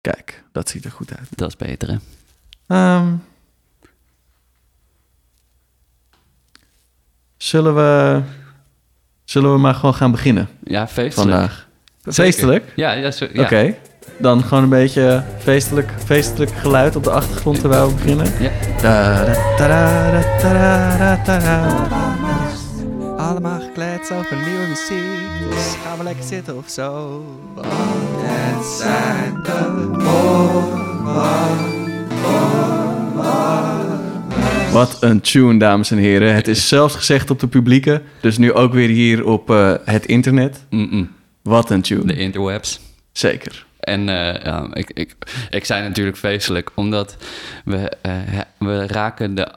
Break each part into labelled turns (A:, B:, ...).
A: Kijk, dat ziet er goed uit.
B: Dat is beter, hè?
A: Ehm, zullen, we, zullen we maar gewoon gaan beginnen
B: Ja, feestelijk.
A: vandaag? Feestelijk?
B: Ja, ja, zo, ja.
A: Oké. Dan gewoon een beetje feestelijk, feestelijk geluid op de achtergrond terwijl we beginnen.
B: Ja.
C: Allemaal gekleed over nieuwe muziek. Dus gaan we lekker zitten of zo. Want het zijn de
A: Wat een tune, dames en heren. Het is zelfs gezegd op de publieke, dus nu ook weer hier op eh, het internet. Wat een tune.
B: De interwebs.
A: Zeker.
B: En eh, ja, ik, ik, ik zei natuurlijk feestelijk, omdat we, eh, we raken de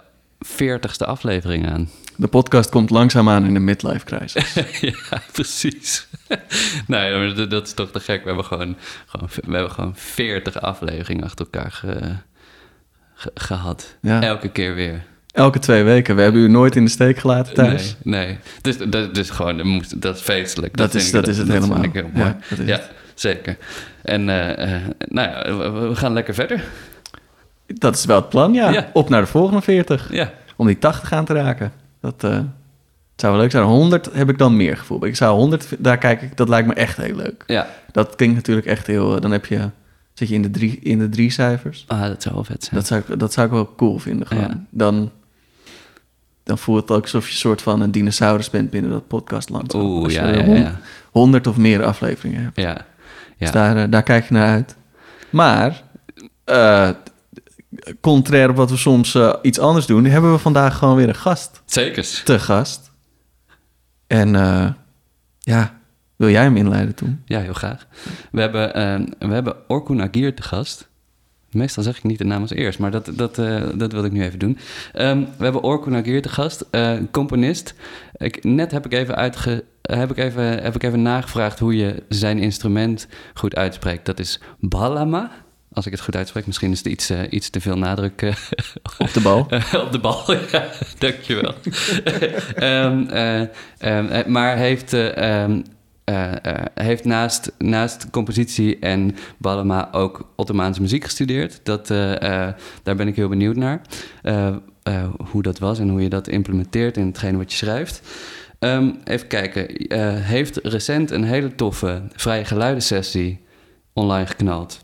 B: 40ste aflevering aan.
A: De podcast komt langzaamaan in de midlife crisis.
B: ja, precies. nee, dat, dat is toch te gek. We hebben gewoon, gewoon, we hebben gewoon 40 afleveringen achter elkaar ge- ge- gehad.
A: Ja.
B: Elke keer weer.
A: Elke twee weken. We hebben u nooit in de steek gelaten thuis.
B: Nee, nee. Dus dat, dus gewoon, dat, dat is feestelijk.
A: Dat
B: vind
A: is-
B: ik-
A: dat is het helemaal.
B: vind ik heel mooi.
A: Ja, dat is
B: zeker. En eh, eh, nou ja, we, we gaan lekker verder.
A: Dat is wel het plan, ja.
B: Ja.
A: Op naar de volgende 40.
B: Ja,
A: Om die 80 aan te raken. Dat eh, zou wel leuk zijn. 100 heb ik dan meer gevoel. Ik zou 100, daar kijk ik, dat lijkt me echt heel leuk.
B: ja.
A: Dat klinkt natuurlijk echt heel... eh, Dan heb je, zit je in de drie, in de drie cijfers.
B: Ah, dat zou wel vet zijn.
A: Dat zou, ik, dat zou ik wel cool vinden. Gewoon.
B: Ja.
A: Dan, dan voelt het ook alsof je een soort van een dinosaurus bent binnen dat podcastland.
B: Oeh,
A: Als
B: ja,
A: je
B: ja,
A: hon-
B: ja.
A: 100 of meer afleveringen hebt.
B: Ja,
A: Dus
B: ja.
A: daar, eh, daar kijk je naar uit. Maar, contrair op wat we soms eh, iets anders doen, hebben we vandaag gewoon weer een gast
B: Zekers.
A: te gast. En eh, ja, wil jij hem inleiden toen?
B: Ja, heel graag. We hebben, eh, we hebben Orkun Agir te gast. Meestal zeg ik niet de naam als eerst, maar dat, dat, dat wil ik nu even doen. Ehm, we hebben Orkun Agir te gast, componist. Ik, net heb ik, even uitge, heb, ik even, heb ik even nagevraagd hoe je zijn instrument goed uitspreekt. Dat is balama, als ik het goed uitspreek. Misschien is het iets, eh, iets te veel nadruk eh,
A: Op de bal.
B: op de bal, ja, dankjewel. Ehm, eh, maar heeft, eh, ehm, eh, eh, heeft naast, naast compositie en Ballema ook Ottomaanse muziek gestudeerd. Dat, daar ben ik heel benieuwd naar. Hoe dat was en hoe je dat implementeert in hetgeen wat je schrijft. Even kijken. Heeft recent een hele toffe vrije geluidensessie online geknald.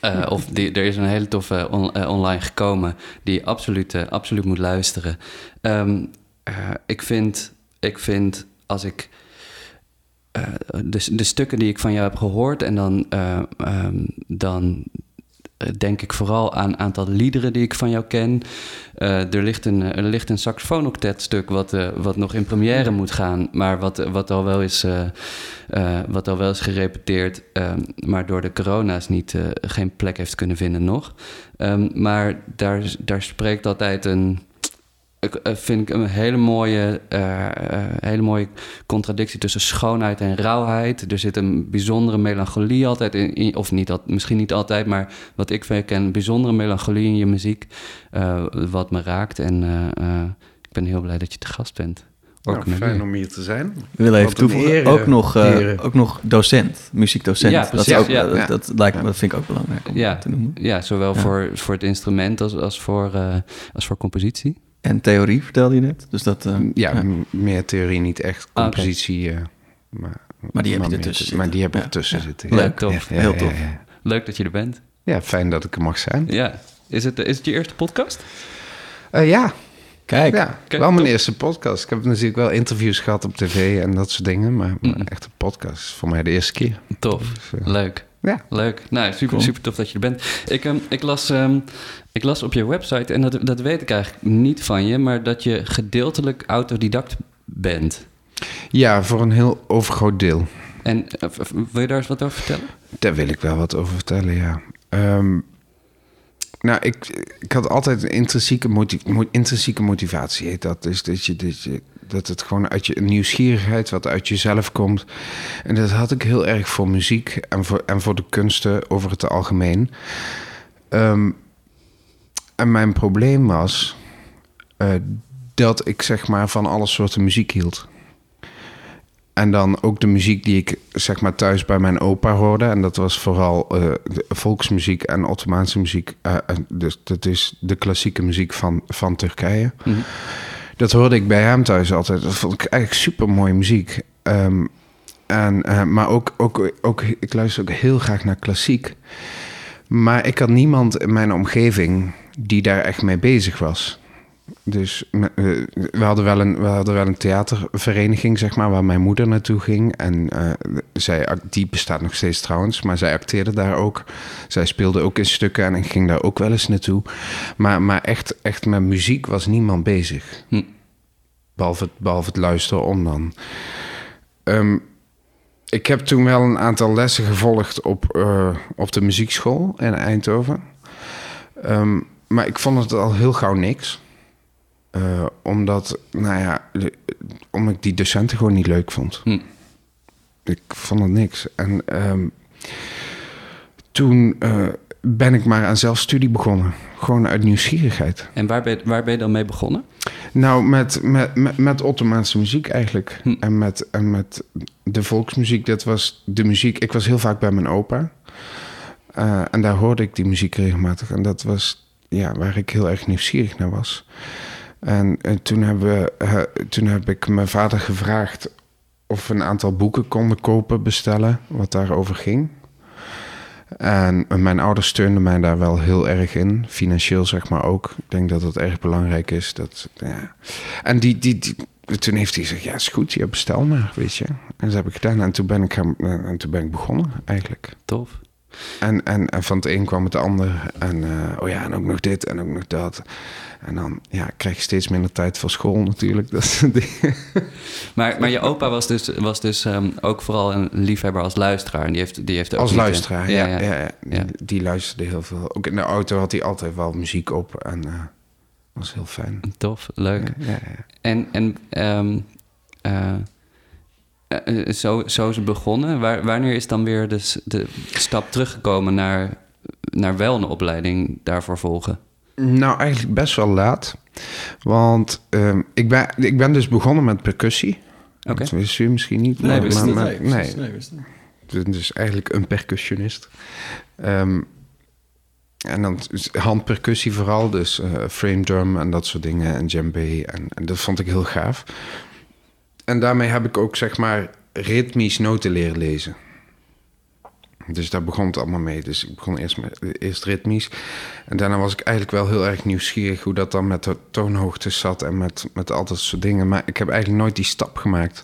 B: Eh, of die, er is een hele toffe eh, online gekomen die je absoluut, eh, absoluut moet luisteren. Ehm, eh, ik, vind, ik vind als ik de, de stukken die ik van jou heb gehoord en dan, eh, ehm, dan denk ik vooral aan een aantal liederen die ik van jou ken. Eh, er, ligt een, er ligt een wat, eh, wat nog in première moet gaan, maar wat, wat, al, wel is, eh, eh, wat al wel is gerepeteerd, ehm, maar door de corona's niet, eh, geen plek heeft kunnen vinden nog. Ehm, maar daar, daar spreekt altijd een, eh, vind ik een hele mooie, eh, eh, hele mooie contradictie tussen schoonheid en rauwheid. Er zit een bijzondere melancholie altijd in, in- of niet, al- misschien niet altijd, maar wat ik ken, een bijzondere melancholie in je muziek, eh, wat me raakt. En eh, eh, ik ben heel blij dat je te gast bent.
D: Nou,
B: Orkun
D: fijn om hier te zijn.
A: Ik wil even toevoegen, ook,
D: eh,
A: nog, eh, ook nog docent, muziekdocent.
B: Ja,
A: dat, ook,
B: ja.
A: dat,
D: Ja.
A: dat, lijkt me, dat vind ik ook belangrijk om
B: Ja.
A: te noemen.
B: Ja, zowel
A: Ja.
B: Voor, voor het instrument als, als, voor, eh, als voor compositie.
A: En theorie vertelde je net. Dus dat, eh,
D: Ja,
A: ja.
D: meer theorie, niet echt
B: Ah,
D: compositie. eh, maar,
A: Maar die heb je ertussen
D: te- Maar
A: zitten.
D: die heb ik
A: Ja.
D: ertussen
B: Ja.
D: zitten.
A: Leuk,
D: ja.
B: tof.
A: Heel
D: ja,
A: tof.
D: Ja,
B: Leuk dat je er bent.
D: Ja, fijn dat ik er mag zijn.
B: Ja. Is het, is het je eerste podcast?
D: Eh, ja,
A: Kijk,
D: ja.
B: Kijk,
D: wel mijn
B: top.
D: eerste podcast. Ik heb natuurlijk wel interviews gehad op tv en dat soort dingen. Maar, maar
B: Mm.
D: echt een podcast is voor mij de eerste keer.
B: Tof.
D: Dus,
B: Leuk.
D: Ja.
B: Leuk. Nou, super,
A: Cool.
B: super tof dat je er bent. Ik, ehm, ik, las, ehm, ik las op je website, en dat, dat weet ik eigenlijk niet van je, maar dat je gedeeltelijk autodidact bent.
D: ja, voor een heel overgroot deel.
B: En eh, wil je daar eens wat over vertellen?
D: Daar wil ik wel wat over vertellen, ja. Ehm, nou, ik, ik had altijd een intrinsieke, moti- mo- intrinsieke motivatie, heet dat. Dus dat, je, dat, je, dat het gewoon uit je nieuwsgierigheid, wat uit jezelf komt. En dat had ik heel erg voor muziek en voor, en voor de kunsten over het algemeen. Ehm, en mijn probleem was eh, dat ik zeg maar van alle soorten muziek hield. en dan ook de muziek die ik zeg maar thuis bij mijn opa hoorde. En dat was vooral eh, volksmuziek en Ottomaanse muziek. Eh, dus dat is de klassieke muziek van, van Turkije.
B: Mhm.
D: Dat hoorde ik bij hem thuis altijd. Dat vond ik eigenlijk super mooie muziek. Ehm, en, eh, maar ook, ook, ook, ik luister ook heel graag naar klassiek. Maar ik had niemand in mijn omgeving die daar echt mee bezig was. Dus eh, we hadden wel een, we hadden wel een theatervereniging, zeg maar, waar mijn moeder naartoe ging. En eh, zij, die bestaat nog steeds trouwens, maar zij acteerde daar ook. Zij speelde ook in stukken en ik ging daar ook wel eens naartoe. Maar, maar echt, echt met muziek was niemand bezig.
B: Hm.
D: Behalve, het- behalve het luisteren om dan. Ehm, ik heb toen wel een aantal lessen gevolgd op, eh, op de muziekschool in Eindhoven. Ehm, maar ik vond het al heel gauw niks. Eh, omdat, nou ja, de- omdat ik die docenten gewoon niet leuk vond.
B: Hm.
D: Ik vond het niks. En ehm, toen eh, ben ik maar aan zelfstudie begonnen. Gewoon uit nieuwsgierigheid.
B: En waar ben, waar ben je dan mee begonnen?
D: Nou, met, met, met, met Ottomaanse muziek eigenlijk.
B: Hm.
D: En, met, en met de volksmuziek, dat was de muziek. Ik was heel vaak bij mijn opa. Eh, en daar hoorde ik die muziek regelmatig. En dat was ja, waar ik heel erg nieuwsgierig naar was. En eh, toen, hebben eh, toen heb ik mijn vader gevraagd of we een aantal boeken konden kopen, bestellen, wat daarover ging. En mijn ouders steunden mij daar wel heel erg in, financieel zeg maar ook. Ik denk dat dat erg belangrijk is. Dat, ja. En die, die, die, toen heeft hij gezegd, ja is goed, ja, bestel maar, weet je. En dat heb ik gedaan en toen ben ik, en toen ben ik begonnen eigenlijk.
B: Tof.
D: En, en, en van het een kwam het ander. En eh, oh ja, en ook nog dit en ook nog dat. En dan ja, krijg je steeds minder tijd voor school natuurlijk. Dat.
B: Maar, maar je opa was dus, was dus ehm, ook vooral een liefhebber als luisteraar. En die heeft, die heeft ook
D: Als
B: eh,
D: luisteraar, ja. ja, ja,
B: Ja.
D: Die luisterde heel veel. Ook in de auto had hij altijd wel muziek op. En eh was heel fijn.
B: Tof, leuk.
D: Ja, ja, ja.
B: En, en ehm, eh, eh, zo, zo is het begonnen. Waar, wanneer is dan weer de, de stap teruggekomen naar, naar wel een opleiding daarvoor volgen?
D: Nou, eigenlijk best wel laat. Want ehm, ik, ben, ik ben dus begonnen met percussie.
B: Oké.
D: Dat wist u misschien niet.
B: Nee,
D: maar-
B: wist
D: maar-
B: niet.
D: maar- nee,
A: nee, wist niet.
D: Ik ben dus eigenlijk een percussionist. Ehm, en dan handpercussie vooral, dus eh, frame drum en dat soort dingen en djembe. En, en dat vond ik heel gaaf. En daarmee heb ik ook zeg maar ritmisch noten leren lezen. Dus daar begon het allemaal mee. Dus ik begon eerst, met, eerst ritmisch. En daarna was ik eigenlijk wel heel erg nieuwsgierig hoe dat dan met de toonhoogte zat en met, met al dat soort dingen. Maar ik heb eigenlijk nooit die stap gemaakt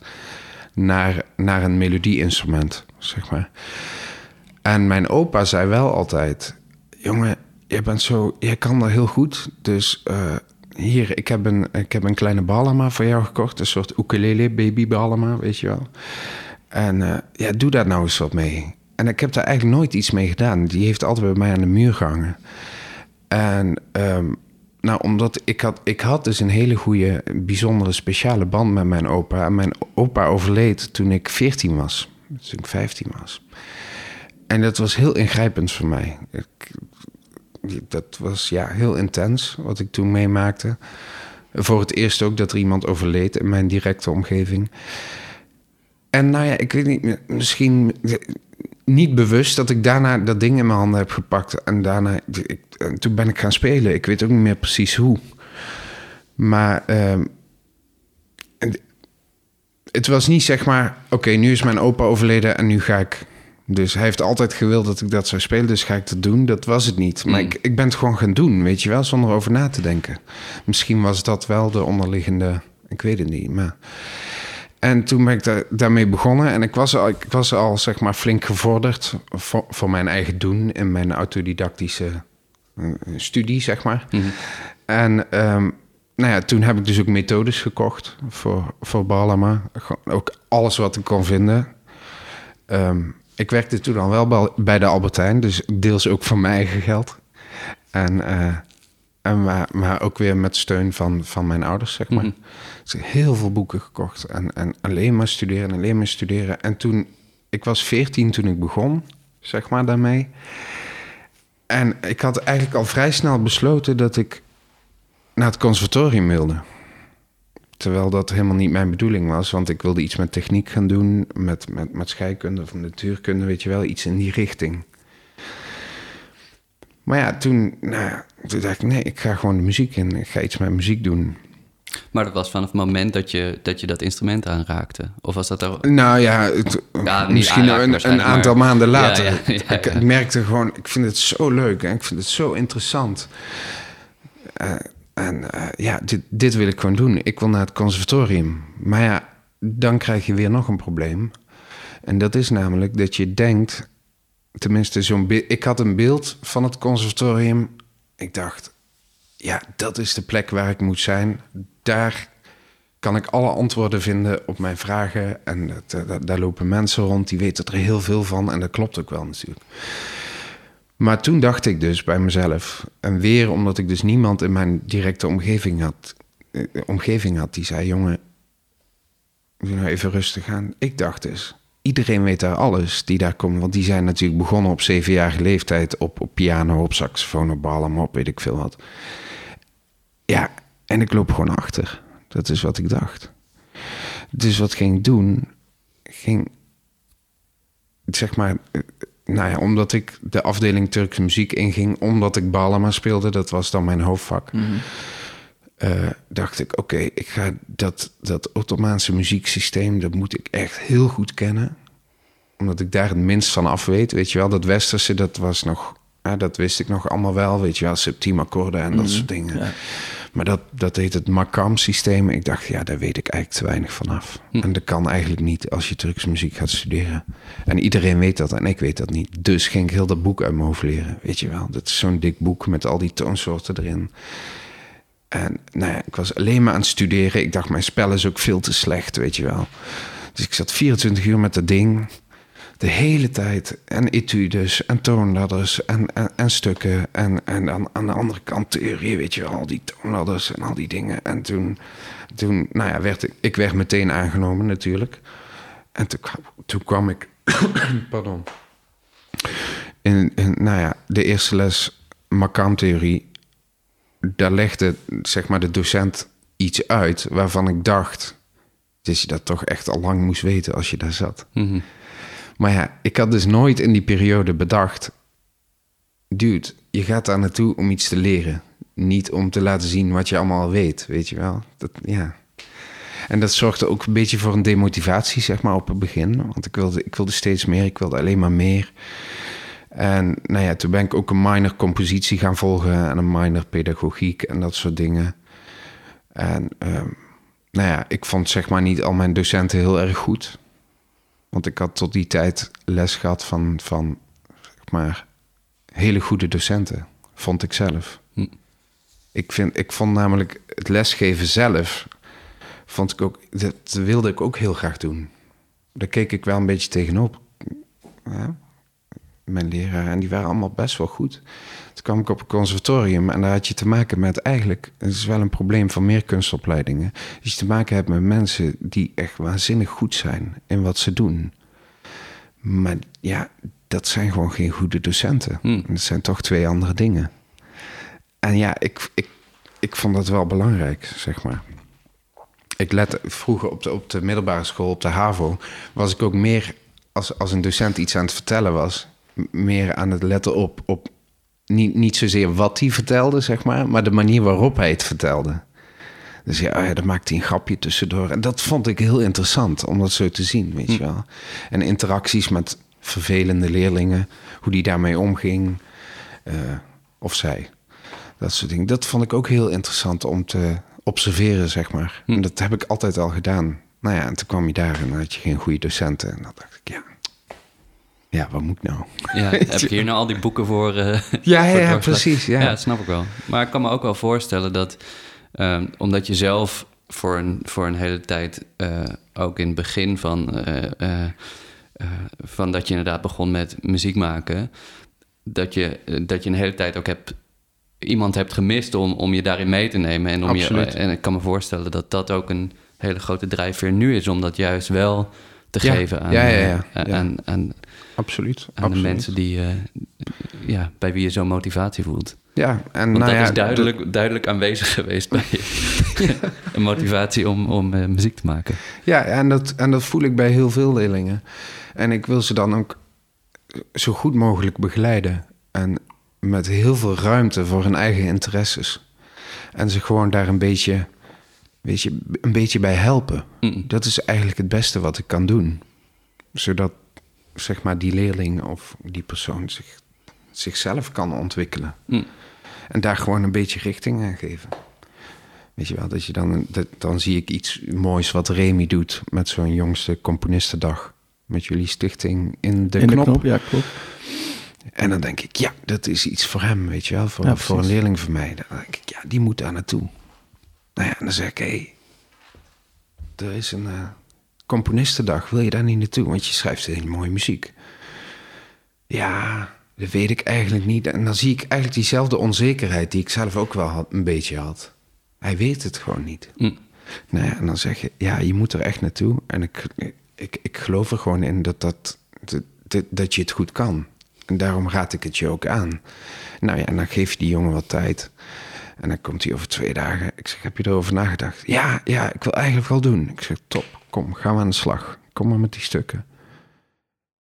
D: naar, naar een melodieinstrument, zeg maar. En mijn opa zei wel altijd: Jongen, jij bent zo, jij kan dat heel goed. Dus eh, hier, ik heb, een, ik heb een kleine balama voor jou gekocht. Een soort ukulele baby balama, weet je wel. En eh, ja, doe daar nou eens wat mee. En ik heb daar eigenlijk nooit iets mee gedaan. Die heeft altijd bij mij aan de muur gehangen. En ehm, nou, omdat ik had, ik had dus een hele goede, bijzondere, speciale band met mijn opa. En mijn opa overleed toen ik 14 was. Toen ik 15 was. En dat was heel ingrijpend voor mij. Ik, dat was ja, heel intens wat ik toen meemaakte. Voor het eerst ook dat er iemand overleed in mijn directe omgeving. En nou ja, ik weet niet, misschien niet bewust dat ik daarna dat ding in mijn handen heb gepakt. En daarna, ik, en toen ben ik gaan spelen. Ik weet ook niet meer precies hoe. Maar ehm, het was niet zeg maar, oké, nu is mijn opa overleden en nu ga ik. Dus hij heeft altijd gewild dat ik dat zou spelen, dus ga ik dat doen. Dat was het niet. Maar
B: Mm.
D: ik, ik ben het gewoon gaan doen, weet je wel, zonder over na te denken. Misschien was dat wel de onderliggende, ik weet het niet, maar... En toen ben ik daar, daarmee begonnen. En ik was al, ik was al zeg maar flink gevorderd voor, voor mijn eigen doen in mijn autodidactische eh, studie, zeg maar.
B: Mhm.
D: En ehm, nou ja, toen heb ik dus ook methodes gekocht voor, voor Balama. Ook alles wat ik kon vinden. Ehm, ik werkte toen al wel bij- de Albertijn, dus deels ook van mijn eigen geld. En, eh, en maar, maar ook weer met steun van, van mijn ouders, zeg maar.
B: Mhm.
D: Dus heel veel boeken gekocht en, en alleen maar studeren en alleen maar studeren. En toen, ik was 14 toen ik begon, zeg maar, daarmee. En ik had eigenlijk al vrij snel besloten dat ik naar het conservatorium wilde. Terwijl dat helemaal niet mijn bedoeling was. Want ik wilde iets met techniek gaan doen. Met, met, met scheikunde of natuurkunde, weet je wel. Iets in die richting. Maar ja, toen, nou, toen dacht ik, nee, ik ga gewoon de muziek in. Ik ga iets met muziek doen.
B: Maar dat was vanaf het moment dat je dat, je dat instrument aanraakte? Of was dat er...
D: Nou ja, het-
B: Ja, niet
D: misschien een, een aantal
B: maar-
D: maanden later.
B: ja, ja,
D: ik,
B: ja.
D: ik merkte gewoon, ik vind het zo leuk en ik vind het zo interessant. Eh, en eh, ja, dit, wil ik gewoon doen. Ik wil naar het conservatorium. Maar ja, dan krijg je weer nog een probleem. En dat is namelijk dat je denkt, tenminste zo'n ik had een beeld van het conservatorium. Ik dacht, ja, dat is de plek waar ik moet zijn. Daar kan ik alle antwoorden vinden op mijn vragen. En eh, daar lopen mensen rond die weten er heel veel van. En dat klopt ook wel natuurlijk. Maar toen dacht ik dus bij mezelf, en weer omdat ik dus niemand in mijn directe omgeving had, eh, omgeving had die zei: Jongen, nou even rustig aan. Ik dacht dus, iedereen weet daar alles die daar komen. Want die zijn natuurlijk begonnen op zevenjarige leeftijd op, op piano, op saxofoon, op ballen, op weet ik veel wat. Ja, en ik loop gewoon achter. Dat is wat ik dacht. Dus wat ging ik doen? Ging, zeg maar, eh, nou ja, omdat ik de afdeling Turkse muziek inging, omdat ik Balama speelde, dat was dan mijn hoofdvak. eh, dacht ik, oké, ik ga dat, dat Ottomaanse muzieksysteem, dat moet ik echt heel goed kennen. Omdat ik daar het minst van af weet. Weet je wel, dat Westerse, dat was nog, ja, dat wist ik nog allemaal wel. Weet je wel, septiemakkoorden en dat soort dingen.
A: Ja.
D: Maar dat, dat heet het Makam-systeem. Ik dacht, ja, daar weet ik eigenlijk te weinig van af. En dat kan eigenlijk niet als je Turkse muziek gaat studeren. En iedereen weet dat en ik weet dat niet. Dus ging ik heel dat boek uit mijn hoofd leren. Weet je wel, dat is zo'n dik boek met al die toonsoorten erin. En nou ja, ik was alleen maar aan het studeren. Ik dacht, mijn spel is ook veel te slecht, weet je wel. Dus ik zat 24 uur met dat ding. De hele tijd. En etudes en toonladders en, en, en stukken. En, en aan, aan de andere kant theorie, weet je wel. Al die toonladders en al die dingen. En toen, toen nou ja, werd ik, ik werd meteen aangenomen natuurlijk. En toen, toen kwam ik... pardon. In, in, nou ja, de eerste les Makam-theorie daar legde zeg maar de docent iets uit waarvan ik dacht dat je dat toch echt al lang moest weten als je daar zat.
B: Mhm.
D: Maar ja, ik had dus nooit in die periode bedacht, dude, je gaat daar naartoe om iets te leren, niet om te laten zien wat je allemaal al weet, weet je wel? Dat, ja. En dat zorgde ook een beetje voor een demotivatie, zeg maar, op het begin. Want ik wilde, ik wilde steeds meer, ik wilde alleen maar meer. En nou ja, toen ben ik ook een minor compositie gaan volgen en een minor pedagogiek en dat soort dingen. En ehm, nou ja, ik vond zeg maar niet al mijn docenten heel erg goed. Want ik had tot die tijd les gehad van, van zeg maar, hele goede docenten, vond ik zelf.
B: Hm.
D: Ik, vind, ik vond namelijk het lesgeven zelf, vond ik ook, dat wilde ik ook heel graag doen. Daar keek ik wel een beetje tegenop. Ja, mijn leraren. En die waren allemaal best wel goed. Toen kwam ik op een conservatorium en daar had je te maken met eigenlijk... Het is wel een probleem van meer kunstopleidingen. Dat je te maken hebt met mensen die echt waanzinnig goed zijn in wat ze doen. Maar ja, dat zijn gewoon geen goede docenten.
B: Hmm.
D: Dat zijn toch twee andere dingen. En ja, ik, ik, ik vond dat wel belangrijk, zeg maar. Ik let vroeger op de, op de middelbare school, op de HAVO, was ik ook meer, als, als een docent iets aan het vertellen was, meer aan het letten op, op niet, niet zozeer wat hij vertelde, zeg maar, maar de manier waarop hij het vertelde. Dus ja, oh ja, dan hij een grapje tussendoor. En dat vond ik heel interessant om dat zo te zien, weet je wel. En interacties met vervelende leerlingen, hoe die daarmee omging, eh, of zij. Dat soort dingen. Dat vond ik ook heel interessant om te observeren, zeg maar. En dat heb ik altijd al gedaan. Nou ja, en toen kwam je daar en dan had je geen goede docenten. En dan dacht ik, ja, ja wat moet ik nou?
B: Ja, heb je hier nou al die boeken voor? eh,
D: Ja,
B: voor
D: ja, precies. Ja.
B: Ja, dat snap ik wel. Maar ik kan me ook wel voorstellen dat, ehm, omdat je zelf voor een, voor een hele tijd, eh, ook in het begin van, eh, van dat je inderdaad begon met muziek maken, dat je, dat je een hele tijd ook hebt, iemand hebt gemist om, om je daarin mee te nemen. En, om je, en ik kan me voorstellen dat dat ook een hele grote drijfveer nu is, om dat juist wel te
D: Ja.
B: geven aan,
D: Ja, ja, ja. Ja.
B: aan, aan,
D: Absoluut.
B: aan
D: absoluut.
B: de mensen die, eh, ja, bij wie je zo'n motivatie voelt.
D: Ja, en
B: Want
D: nou
B: dat
D: ja,
B: is duidelijk, duidelijk aanwezig geweest bij je. een motivatie om, om eh, muziek te maken.
D: Ja, en dat, en dat voel ik bij heel veel leerlingen. En ik wil ze dan ook zo goed mogelijk begeleiden. En met heel veel ruimte voor hun eigen interesses. En ze gewoon daar een beetje, weet je, een beetje bij helpen.
B: Mm.
D: Dat is eigenlijk het beste wat ik kan doen. Zodat zeg maar, die leerling of die persoon zich, zichzelf kan ontwikkelen.
B: Mm.
D: En daar gewoon een beetje richting aan geven. Weet je wel, dat je dan, dat, dan zie ik iets moois wat Remy doet met zo'n jongste componistendag. Met jullie stichting in de,
A: in
D: knop.
A: de knop, ja, klopt.
D: En dan denk ik, ja, dat is iets voor hem, weet je wel. Voor,
A: Ja,
D: voor een leerling van mij. Dan denk ik, ja, die moet daar naartoe. Nou ja, en dan zeg ik, hé, hey, er is een eh, componistendag. Wil je daar niet naartoe? Want je schrijft hele mooie muziek. Ja, dat weet ik eigenlijk niet. En dan zie ik eigenlijk diezelfde onzekerheid die ik zelf ook wel had, een beetje had. Hij weet het gewoon niet.
B: Mm.
D: Nou ja, en dan zeg je, ja, je moet er echt naartoe. En ik, ik, ik geloof er gewoon in dat, dat, dat, dat, dat je het goed kan. En daarom raad ik het je ook aan. Nou ja, en dan geef je die jongen wat tijd. En dan komt hij over twee dagen. Ik zeg, heb je erover nagedacht? Ja, ja, ik wil eigenlijk wel doen. Ik zeg, top, kom, gaan we aan de slag. Kom maar met die stukken.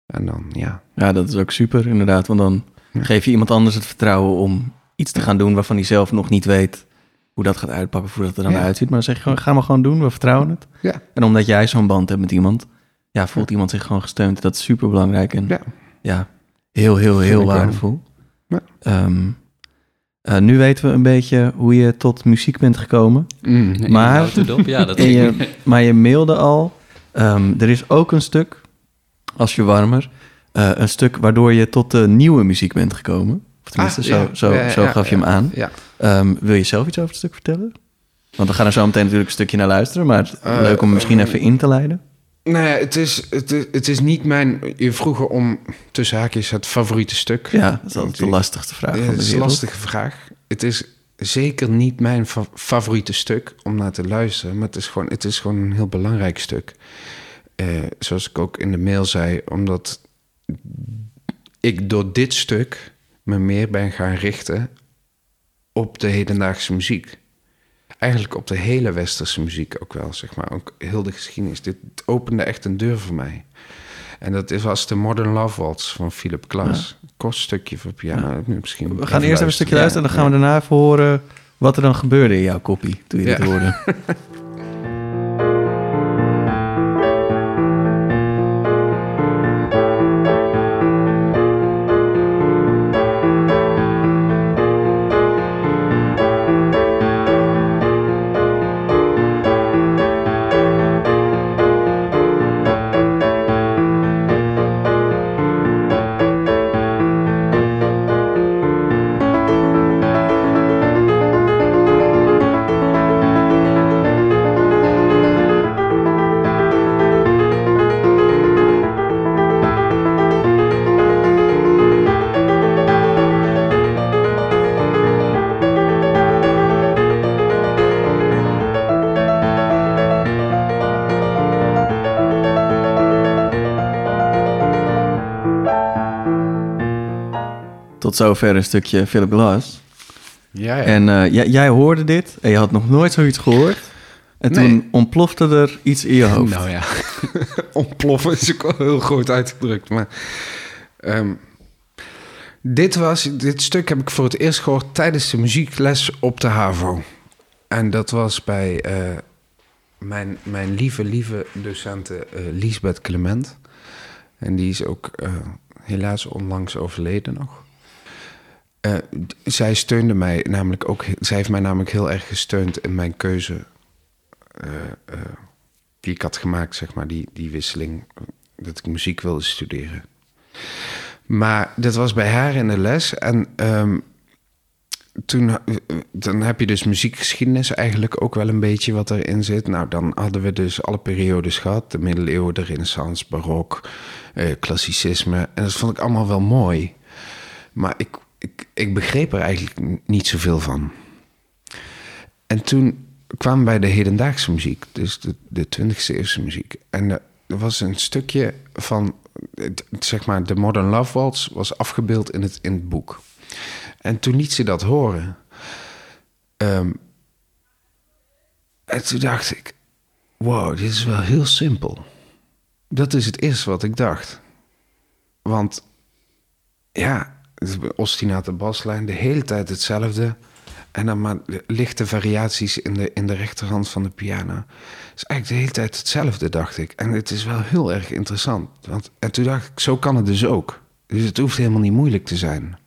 D: En dan, ja.
A: Ja, dat is ook super, inderdaad. Want dan
D: Ja.
A: geef je iemand anders het vertrouwen om iets te gaan doen waarvan hij zelf nog niet weet hoe dat gaat uitpakken, hoe dat er dan
D: Ja.
A: uitziet. Maar dan zeg je gewoon, ga maar gewoon doen, we vertrouwen het.
D: Ja.
A: En omdat jij zo'n band hebt met iemand, ja, voelt iemand zich gewoon gesteund. Dat is super belangrijk en ja,
D: Ja.
A: heel, heel, heel
D: wel.
A: waardevol.
D: Ja.
A: Eh, nu weten we een beetje hoe je tot muziek bent gekomen.
D: Mm.
A: Maar-
B: ja, dat
A: je, maar je mailde al, ehm, er is ook een stuk, als je warmer, eh, een stuk waardoor je tot de nieuwe muziek bent gekomen. Of tenminste,
D: Ah,
A: zo,
D: ja.
A: zo,
D: Ja,
A: zo
D: ja,
A: gaf je hem aan. Ehm, wil je zelf iets over het stuk vertellen? Want we gaan er zo meteen natuurlijk een stukje naar luisteren, maar het-
D: Eh,
A: leuk om misschien even in te leiden.
D: Nou ja, het is, het, is, het is niet mijn... Je vroeg om, tussen haakjes, het favoriete stuk.
A: Ja, dat is altijd de lastigste vraag
D: Ja, het is een lastige vraag. Het is zeker niet mijn fa- favoriete stuk om naar te luisteren. Maar het is gewoon, het is gewoon een heel belangrijk stuk. Eh, zoals ik ook in de mail zei, omdat ik door dit stuk me meer ben gaan richten op de hedendaagse muziek. Eigenlijk op de hele westerse muziek ook wel, zeg maar. Ook heel de geschiedenis. Dit opende echt een deur voor mij. En dat is- was de Modern Love Waltz van Philip Glass. Kort stukje voor piano. Misschien
A: We gaan eerst even een stukje luisteren en dan gaan we daarna even horen wat er dan gebeurde in jouw kopie toen je dit
D: Ja.
A: hoorde. Tot zover een stukje Philip Glass.
D: Ja, ja.
A: En eh, jij, jij hoorde dit en je had nog nooit zoiets gehoord. En
D: Nee.
A: toen ontplofte er iets in je hoofd.
D: Nou ja, ontploffen is ook wel heel groot uitgedrukt. Maar ehm, dit, was, dit stuk heb ik voor het eerst gehoord tijdens de muziekles op de HAVO. En dat was bij eh, mijn, mijn lieve, lieve docente eh Liesbeth Clement. En die is ook helaas onlangs overleden nog. Eh, zij steunde mij namelijk ook. Zij heeft mij namelijk heel erg gesteund in mijn keuze eh, eh, die ik had gemaakt, zeg maar, die, die wisseling, dat ik muziek wilde studeren. Maar dat was bij haar in de les en ehm, toen, dan heb je dus muziekgeschiedenis eigenlijk ook wel een beetje wat erin zit. Nou, dan hadden we dus alle periodes gehad, de middeleeuwen, de renaissance, barok, klassicisme. En dat vond ik allemaal wel mooi. Maar ik, ik, ik begreep er eigenlijk niet zoveel van. En toen kwam bij de hedendaagse muziek, dus de, de 20e eeuwse muziek. En er was een stukje van, zeg maar, de Modern Love Waltz was afgebeeld in het, in het boek. En toen liet ze dat horen. Ehm, en toen dacht ik, wow, dit is wel heel simpel. Dat is het eerste wat ik dacht. Want ja, ostinate baslijn, de hele tijd hetzelfde. En dan maar lichte variaties in de, in de rechterhand van de piano. Het is eigenlijk de hele tijd hetzelfde, dacht ik. En het is wel heel erg interessant. Want, en toen dacht ik, zo kan het dus ook. Dus het hoeft helemaal niet moeilijk te zijn.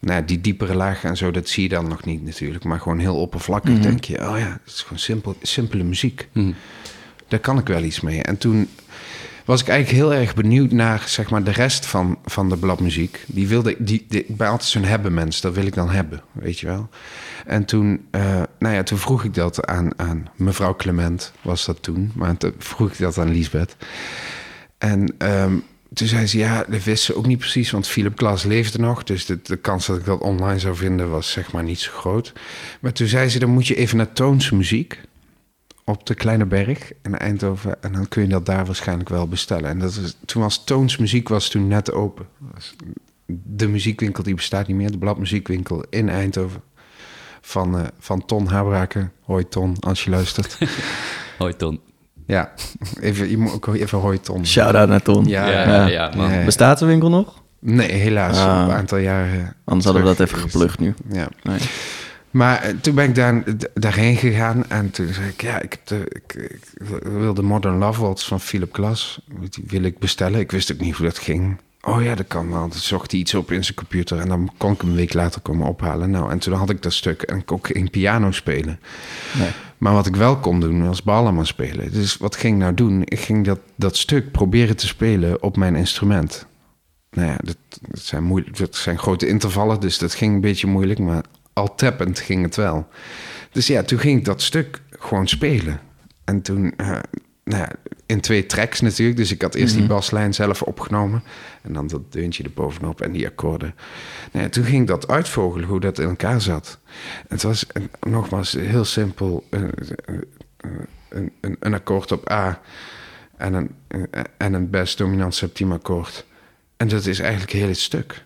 D: Nou, die diepere lagen en zo, dat zie je dan nog niet natuurlijk. Maar gewoon heel oppervlakkig denk je... oh ja, het is gewoon simpel, simpele muziek.
B: Mhm.
D: Daar kan ik wel iets mee. En toen was ik eigenlijk heel erg benieuwd naar zeg maar, de rest van, van de bladmuziek. Die wilde die, die, ik ben altijd zo'n hebben mens, dat wil ik dan hebben, weet je wel. En toen, eh, nou ja, toen vroeg ik dat aan, aan mevrouw Clement, was dat toen. Maar toen vroeg ik dat aan Lisbeth. En ehm, toen zei ze, ja, dat wist ze ook niet precies, want Philip Glass leefde nog. Dus de, de kans dat ik dat online zou vinden was zeg maar niet zo groot. Maar toen zei ze, dan moet je even naar Toons muziek op de Kleine Berg in Eindhoven. En dan kun je dat daar waarschijnlijk wel bestellen. En dat is, toen was Toons Muziek was toen net open. De muziekwinkel die bestaat niet meer. De bladmuziekwinkel in Eindhoven. Van, eh, van Ton Habraken. Hoi Ton, als je luistert.
B: Hoi Ton.
D: ja, even, je moet ook even hoi Ton.
A: Shout-out naar Ton.
D: Ja,
B: Ja,
D: ja.
B: ja, ja, man.
D: Ja.
A: Bestaat de winkel nog?
D: Nee, helaas.
A: Ah.
D: Een aantal jaren.
A: Anders hadden we dat even geplukt nu.
D: Ja.
A: Nee.
D: Maar eh, toen ben ik daar, daarheen gegaan en toen zei ik, ja, ik, heb de, ik, ik wil de Modern Love Waltz van Philip Glass, die wil ik bestellen. Ik wist ook niet hoe dat ging. Oh ja, dat kan wel. Toen zocht hij iets op in zijn computer en dan kon ik hem een week later komen ophalen. Nou, en toen had ik dat stuk en ik kon ook geen piano spelen.
A: Nee.
D: Maar wat ik wel kon doen, was ballen spelen. Dus wat ging ik nou doen? Ik ging dat, dat stuk proberen te spelen op mijn instrument. Nou ja, dat, dat, zijn moeilijk, dat zijn grote intervallen, dus dat ging een beetje moeilijk. Maar al tappend ging het wel. Dus ja, toen ging ik dat stuk gewoon spelen. En toen, eh, nou ja, in twee tracks natuurlijk. Dus ik had eerst die baslijn zelf opgenomen. En dan dat deuntje erbovenop en die akkoorden. Nou ja, toen ging ik dat uitvogelen, hoe dat in elkaar zat. Het was nogmaals heel simpel. eh, eh, een, een, een akkoord op A en een, en een best dominant septiem akkoord. En dat is eigenlijk heel het stuk.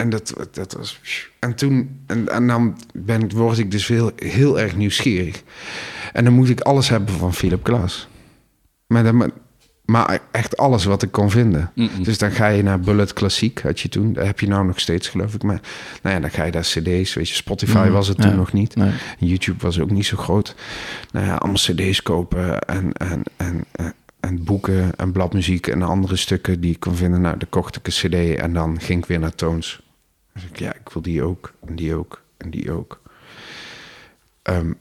D: En dat, dat was. En toen. En, en dan ben, word ik dus heel, heel erg nieuwsgierig. En dan moet ik alles hebben van Philip Glass. Maar, dan, maar echt alles wat ik kon vinden. Dus dan ga je naar Bullet Klassiek, had je toen. Dat heb je nou nog steeds, geloof ik. Maar nou ja, dan ga je naar CD's. Weet je, Spotify was het
A: ja.
D: toen nog niet.
A: Nee.
D: YouTube was ook niet zo groot. Nou ja, allemaal CD's kopen en, en, en, en, en boeken en bladmuziek en andere stukken die ik kon vinden. Nou, dan kocht ik een CD en dan ging ik weer naar Toons. Dus ik, ja, ik wil die ook en die ook en die ook. Ehm,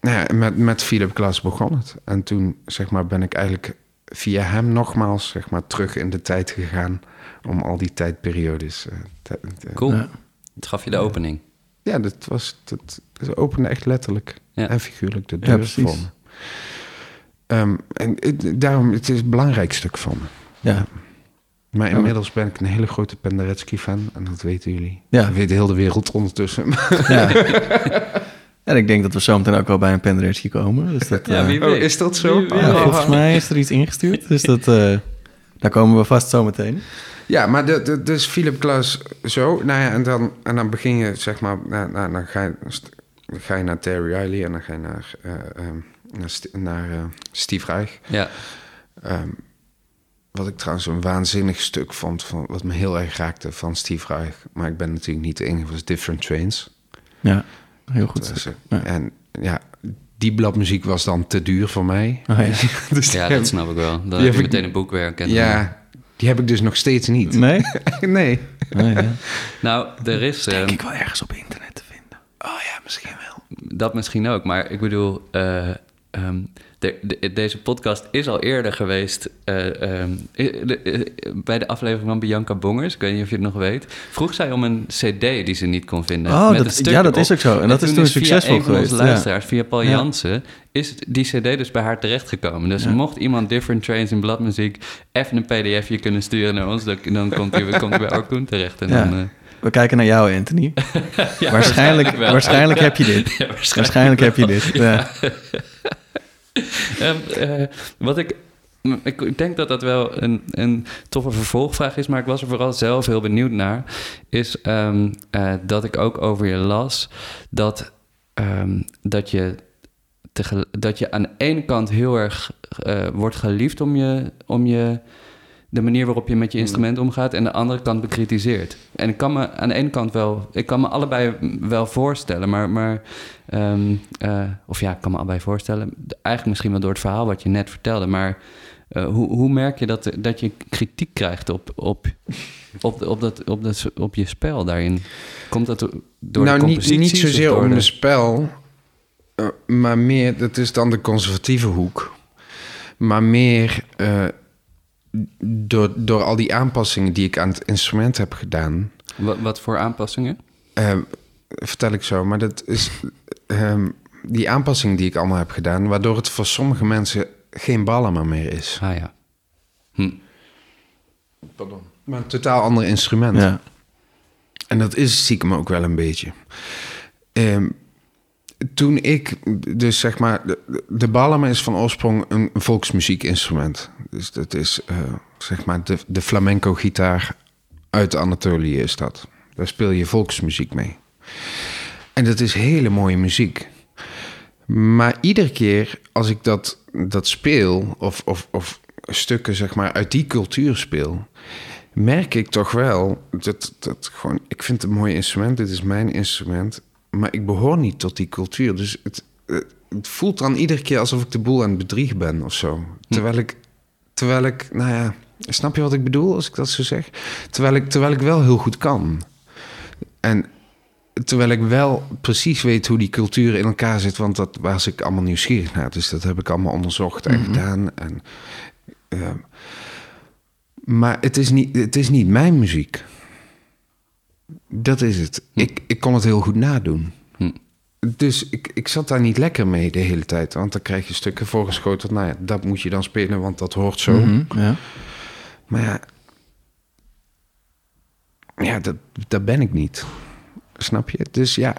D: nou ja, met, met Philip Glass begon het. En toen, zeg maar, ben ik eigenlijk via hem nogmaals, zeg maar, terug in de tijd gegaan om al die tijdperiodes. eh, te- te-
B: Cool.
A: Ja.
B: Het gaf je de opening.
D: ja, dat was. Dat, dat opende echt letterlijk
B: Ja.
D: en figuurlijk de deur voor me. Ehm, en het- daarom, het is een belangrijk stuk van me.
A: Ja.
D: Maar inmiddels ben ik een hele grote Penderecki-fan. En dat weten jullie.
A: Ja.
D: Dat weet de hele wereld ondertussen.
A: ja. En ik denk dat we zo meteen ook wel bij een Penderecki komen. Dus dat, eh,
D: Oh, is dat zo?
B: Wie weet.
A: ja,
D: Oh.
A: volgens mij is er iets ingestuurd. Dus dat, eh, daar komen we vast zo meteen.
D: Ja, maar de, de, dus Philip Glass zo. Nou ja, en dan, en dan begin je, zeg maar... Nou, nou, dan, ga je, dan ga je naar Terry Riley en dan ga je naar, eh, ehm, naar, St- naar Steve Reich.
B: Ja.
D: Ehm, wat ik trouwens een waanzinnig stuk vond, van, wat me heel erg raakte van Steve Reich. Maar ik ben natuurlijk niet de enige, was Different Trains.
A: Ja, heel goed.
D: Dat was,
A: stuk.
D: eh,
A: Ja.
D: En ja, die bladmuziek was dan te duur voor mij.
A: Oh, ja.
D: dus
B: ja, dat snap ik wel. Dan
D: die
B: heb je
D: ik-
B: meteen een boekwerk. En
D: ja, die heb ik dus nog steeds niet.
A: Nee?
D: nee.
A: Oh, ja.
B: Nou, er is... eh,
A: Denk ik wel ergens op internet te vinden.
D: Oh ja, misschien wel.
B: Dat misschien ook, maar ik bedoel, eh, ehm, de, de- deze podcast is al eerder geweest eh, ehm, eh, de- eh, bij de aflevering van Bianca Bongers. Ik weet niet of je het nog weet. Vroeg zij om een CD die ze niet kon vinden.
A: Oh,
B: met
A: dat- ja, dat is ook zo. En dat is toen
B: is via
A: succesvol
B: een van onze
A: geweest, ja.
B: luisteraars, via Paul
A: Ja.
B: Jansen, is die CD dus bij haar terechtgekomen. Dus
A: Ja.
B: mocht iemand Different Trains in bladmuziek even een pdfje kunnen sturen naar ons, dan, dan komt hij komt bij Orkoen terecht. En dan, eh,
A: We kijken naar jou, Anthony. waarschijnlijk waarschijnlijk heb je dit.
B: Waarschijnlijk.
A: Waarschijnlijk heb je dit.
B: Ehm, eh, wat ik ik, denk dat dat wel een, een toffe vervolgvraag is, maar ik was er vooral zelf heel benieuwd naar. Is ehm, eh, dat ik ook over je las dat, ehm, dat, je, dat je aan de ene kant heel erg eh, wordt geliefd om je, om je de manier waarop je met je instrument omgaat en aan de andere kant bekritiseerd. En ik kan me aan de ene kant wel, ik kan me allebei wel voorstellen, maar, maar ehm, eh, of ja, ik kan me allebei voorstellen, eigenlijk misschien wel door het verhaal wat je net vertelde, maar eh, hoe, hoe merk je dat, dat je kritiek krijgt op, op, op, op, dat, op, dat, op je spel daarin? Komt dat door
D: nou,
B: de
D: niet,
B: composities
D: niet
B: of
D: zozeer om
B: de-
D: het spel, eh, maar meer, dat is dan de conservatieve hoek. Maar meer door, door al die aanpassingen die ik aan het instrument heb gedaan,
B: Wat, wat voor aanpassingen?
D: eh, vertel ik zo. Maar dat is ehm, die aanpassingen die ik allemaal heb gedaan, waardoor het voor sommige mensen geen ballen meer is.
B: Ah ja. Hm.
D: Maar een totaal ander instrument.
A: Ja.
D: En dat is stiekem ook wel een beetje. Ehm, toen ik, dus zeg maar, de, de balama is van oorsprong een volksmuziekinstrument. Dus dat is, eh, zeg maar, de, de flamenco-gitaar uit Anatolië is dat. Daar speel je volksmuziek mee. En dat is hele mooie muziek. Maar iedere keer als ik dat, dat speel, of, of, of stukken zeg maar uit die cultuur speel, merk ik toch wel dat, dat gewoon, ik vind het een mooi instrument, dit is mijn instrument, maar ik behoor niet tot die cultuur. Dus het, eh, het voelt dan iedere keer alsof ik de boel aan het bedriegen ben of zo. Terwijl ik, terwijl ik, nou ja, snap je wat ik bedoel als ik dat zo zeg? Terwijl ik, terwijl ik wel heel goed kan. En terwijl ik wel precies weet hoe die cultuur in elkaar zit, want dat was ik allemaal nieuwsgierig naar. Dus dat heb ik allemaal onderzocht en gedaan. En, ehm, maar het is, niet, het is niet mijn muziek. Dat is het. Ik, ik kon het heel goed nadoen.
B: Hm.
D: Dus ik, ik zat daar niet lekker mee de hele tijd. Want dan krijg je stukken voorgeschoteld. Nou ja, dat moet je dan spelen, want dat hoort zo.
A: Mhm, ja.
D: Maar ja, ja dat, dat ben ik niet. Snap je? Dus ja,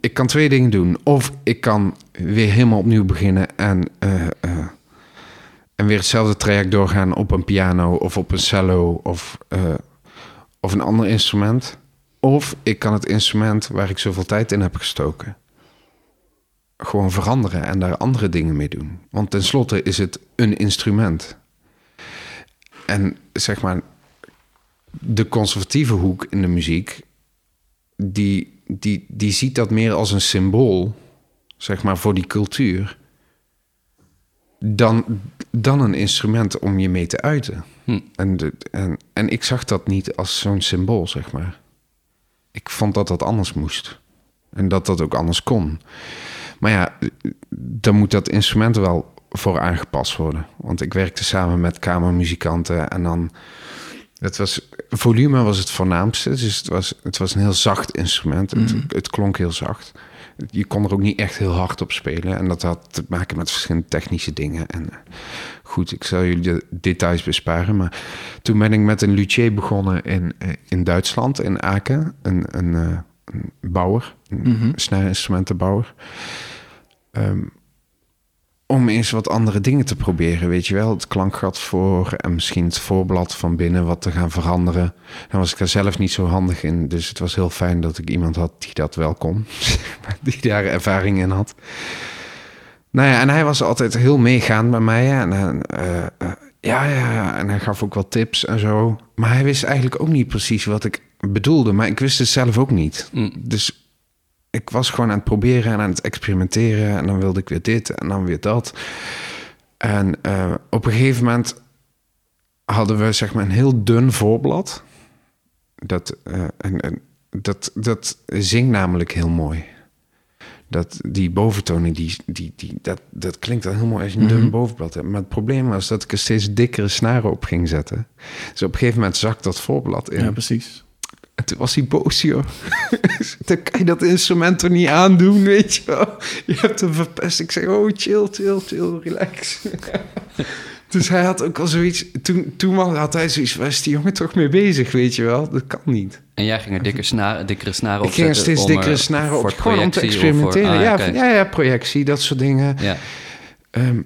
D: ik kan twee dingen doen. Of ik kan weer helemaal opnieuw beginnen en, eh, eh, en weer hetzelfde traject doorgaan op een piano of op een cello of, eh, of een ander instrument. Of ik kan het instrument waar ik zoveel tijd in heb gestoken gewoon veranderen en daar andere dingen mee doen. Want tenslotte is het een instrument. En zeg maar, de conservatieve hoek in de muziek, die, die, die ziet dat meer als een symbool, zeg maar, voor die cultuur, dan, dan een instrument om je mee te uiten.
B: Hm.
D: En, de, en, en ik zag dat niet als zo'n symbool, zeg maar. Ik vond dat dat anders moest. En dat dat ook anders kon. Maar ja, dan moet dat instrument wel voor aangepast worden. Want ik werkte samen met kamermuzikanten en dan... Het was, volume was het voornaamste, dus het was, het was een heel zacht instrument. Het, het klonk heel zacht. Je kon er ook niet echt heel hard op spelen. En dat had te maken met verschillende technische dingen. En eh, goed, ik zal jullie de details besparen. Maar toen ben ik met een luthier begonnen in, eh, in Duitsland, in Aken. Een, een, eh, een bouwer, een snijinstrumentenbouwer. Ehm, om eens wat andere dingen te proberen, weet je wel. Het klankgat voor en misschien het voorblad van binnen wat te gaan veranderen. Dan was ik daar zelf niet zo handig in, dus het was heel fijn dat ik iemand had die dat wel kon. die daar ervaring in had. Nou ja, en hij was altijd heel meegaand bij mij. hè. En, eh, eh, ja, ja, ja, en hij gaf ook wat tips en zo. Maar hij wist eigenlijk ook niet precies wat ik bedoelde. Maar ik wist het zelf ook niet.
B: Mm.
D: Dus ik was gewoon aan het proberen en aan het experimenteren. En dan wilde ik weer dit en dan weer dat. En eh, op een gegeven moment hadden we zeg maar een heel dun voorblad. Dat, eh, en, en dat, dat zingt namelijk heel mooi. Dat, die boventonen, die, die, die, dat, dat klinkt dan heel mooi als je een dun bovenblad hebt. Maar het probleem was dat ik er steeds dikkere snaren op ging zetten. Dus op een gegeven moment zakt dat voorblad in.
A: ja, precies.
D: En toen was hij boos, joh. dan kan je dat instrument toch niet aandoen, weet je wel. Je hebt hem verpest. Ik zeg, oh, chill, chill, chill, relax. dus hij had ook al zoiets... Toen, toen had hij zoiets, waar is die jongen toch mee bezig, weet je wel? Dat kan niet.
B: En jij ging er dikke snaren, dikkere snaren op
D: Ik ging er steeds dikkere
B: eh,
D: snaren op, gewoon om te
B: voor-
D: experimenteren.
B: ah,
D: ja, ja, ja, projectie, dat soort dingen.
B: Ja.
D: Ehm,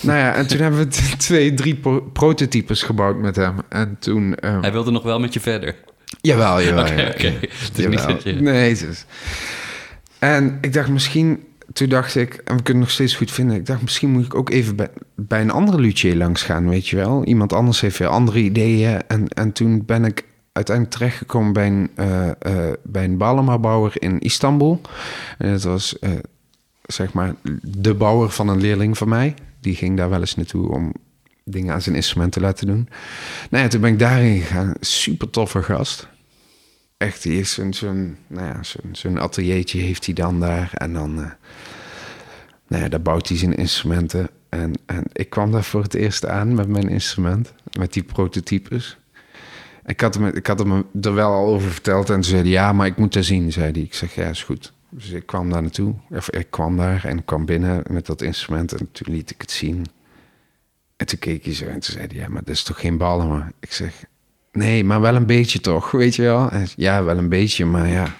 D: Nou ja, en toen hebben we twee, drie pro- prototypes gebouwd met hem. En toen... ehm,
B: Hij wilde nog wel met je verder.
D: Jawel, jawel.
B: Oké,
D: ja,
B: oké.
D: ja.
B: Het is niet
D: Jawel.
B: dat je...
D: Nee, het is... En ik dacht misschien... Toen dacht ik, en we kunnen het nog steeds goed vinden... Ik dacht, misschien moet ik ook even bij, bij een andere luthier langs gaan, weet je wel. Iemand anders heeft weer andere ideeën. En, en toen ben ik uiteindelijk terechtgekomen bij een, eh eh bij een Balema-bouwer in Istanbul. En dat was, eh, zeg maar, de bouwer van een leerling van mij. Die ging daar wel eens naartoe om dingen aan zijn instrument te laten doen. Nou ja, toen ben ik daarin gegaan. Super toffe gast echt, die is zo'n, zo'n, nou ja, zo'n, ateliertje heeft hij dan daar. En dan, eh, nou ja, daar bouwt hij zijn instrumenten. En, en ik kwam daar voor het eerst aan met mijn instrument, met die prototypes. Ik had, hem, ik had hem er wel al over verteld en toen zei ja, maar ik moet dat zien, zei hij. Ik zeg, ja, is goed. Dus ik kwam daar naartoe, ik kwam daar en kwam binnen met dat instrument en toen liet ik het zien. En toen keek hij zo en toen zei hij, ja, maar dat is toch geen ballen, maar ik zeg, Nee, maar wel een beetje toch, weet je wel? Ja, wel een beetje, maar ja.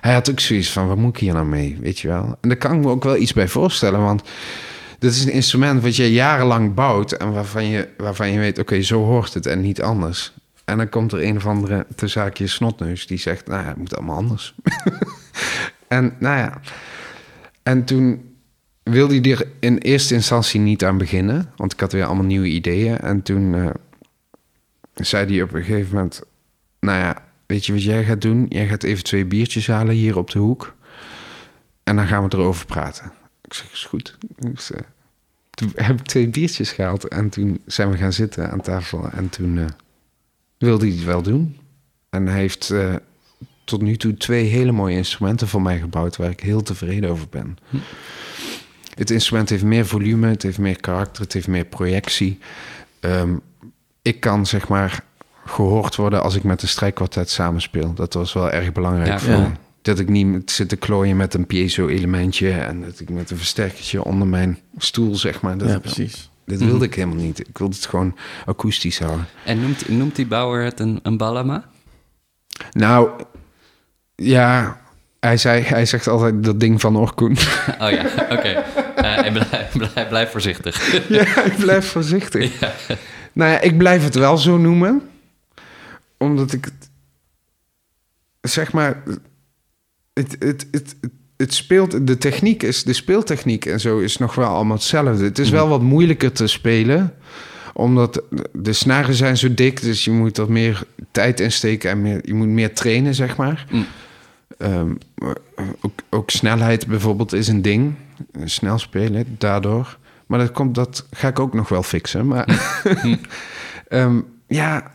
D: Hij had ook zoiets van, wat moet ik hier nou mee, weet je wel? En daar kan ik me ook wel iets bij voorstellen, want... Dit is een instrument wat je jarenlang bouwt... en waarvan je, waarvan je weet, oké, zo hoort het en niet anders. En dan komt er een of andere te zaakje snotneus... die zegt, nou het moet allemaal anders. en nou ja... En toen wilde hij er in eerste instantie niet aan beginnen... want ik had weer allemaal nieuwe ideeën. En toen... eh, zei hij op een gegeven moment... Nou ja, weet je wat jij gaat doen? Jij gaat even twee biertjes halen hier op de hoek. En dan gaan we erover praten. Ik zeg, is goed. Dus, toen heb ik twee biertjes gehaald. En toen zijn we gaan zitten aan tafel. En toen eh, wilde hij het wel doen. En hij heeft eh, tot nu toe twee hele mooie instrumenten voor mij gebouwd... waar ik heel tevreden over ben. Het instrument heeft meer volume, het heeft meer karakter, het heeft meer projectie. Ehm, ik kan zeg maar gehoord worden als ik met een strijkkwartet samenspeel. Dat was wel erg belangrijk
B: Ja,
D: voor
A: ja.
D: me. Dat ik niet zit te klooien met een piezo-elementje... en dat ik met een versterkertje onder mijn stoel, zeg maar. Dat,
A: ja, precies.
D: Dit wilde ik helemaal niet. Ik wilde het gewoon akoestisch houden.
B: En noemt, noemt die bouwer het een, een ballama?
D: Nou, ja... Hij, zei, hij zegt altijd dat ding van Orkoen.
B: Oh ja, oké. En blijf, blijf, blijf voorzichtig.
D: ja, ik blijf voorzichtig. Nou ja, ik blijf het wel zo noemen. Omdat ik het... Zeg maar... Het, het, het, het, speelt... De techniek is... De speeltechniek en zo is nog wel allemaal hetzelfde. Het is wel wat moeilijker te spelen. Omdat de snaren zijn zo dik. Dus je moet er meer tijd in steken. En meer, je moet meer trainen, zeg maar.
B: Mm.
D: Ehm, ook, ook snelheid bijvoorbeeld is een ding. Snel spelen, daardoor. Maar dat, komt, dat ga ik ook nog wel fixen. Maar Ehm, ja,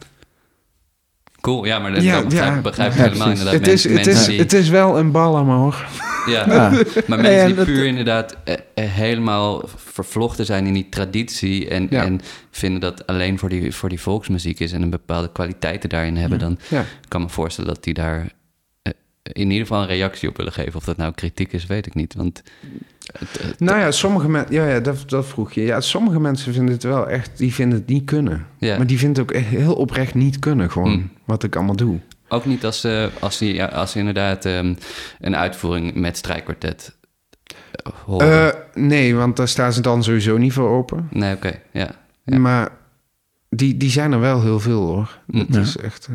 B: Cool, ja, maar dat,
D: Ja,
B: begrijp,
D: ja.
B: begrijp ik
A: Ja,
B: helemaal
A: precies.
B: inderdaad.
D: het is,
B: Mensen-
D: het, is,
B: die-
D: het is wel een ballen, hoor.
B: Ja, maar mensen
A: en
B: die puur inderdaad eh, eh, helemaal vervlochten zijn in die traditie... en, en vinden dat alleen voor die, voor die volksmuziek is... en een bepaalde kwaliteiten daarin hebben... dan kan ik me voorstellen dat die daar eh, in ieder geval een reactie op willen geven. Of dat nou kritiek is, weet ik niet. Want
D: Nou ja, sommige mensen... Ja, ja dat, dat vroeg je. Ja, sommige mensen vinden het wel echt... Die vinden het niet kunnen.
B: Ja.
D: Maar die vinden het ook echt heel oprecht niet kunnen. Gewoon
B: Hmm.
D: wat ik allemaal doe.
B: ook niet als ze, als ze, ja, als ze inderdaad ehm, een uitvoering met strijkkwartet eh, horen.
D: Eh, nee, want daar staan ze dan sowieso niet voor open.
B: nee, oké, ja. Ja.
D: Maar die, die zijn er wel heel veel, hoor. Dat
A: Ja.
D: is echt...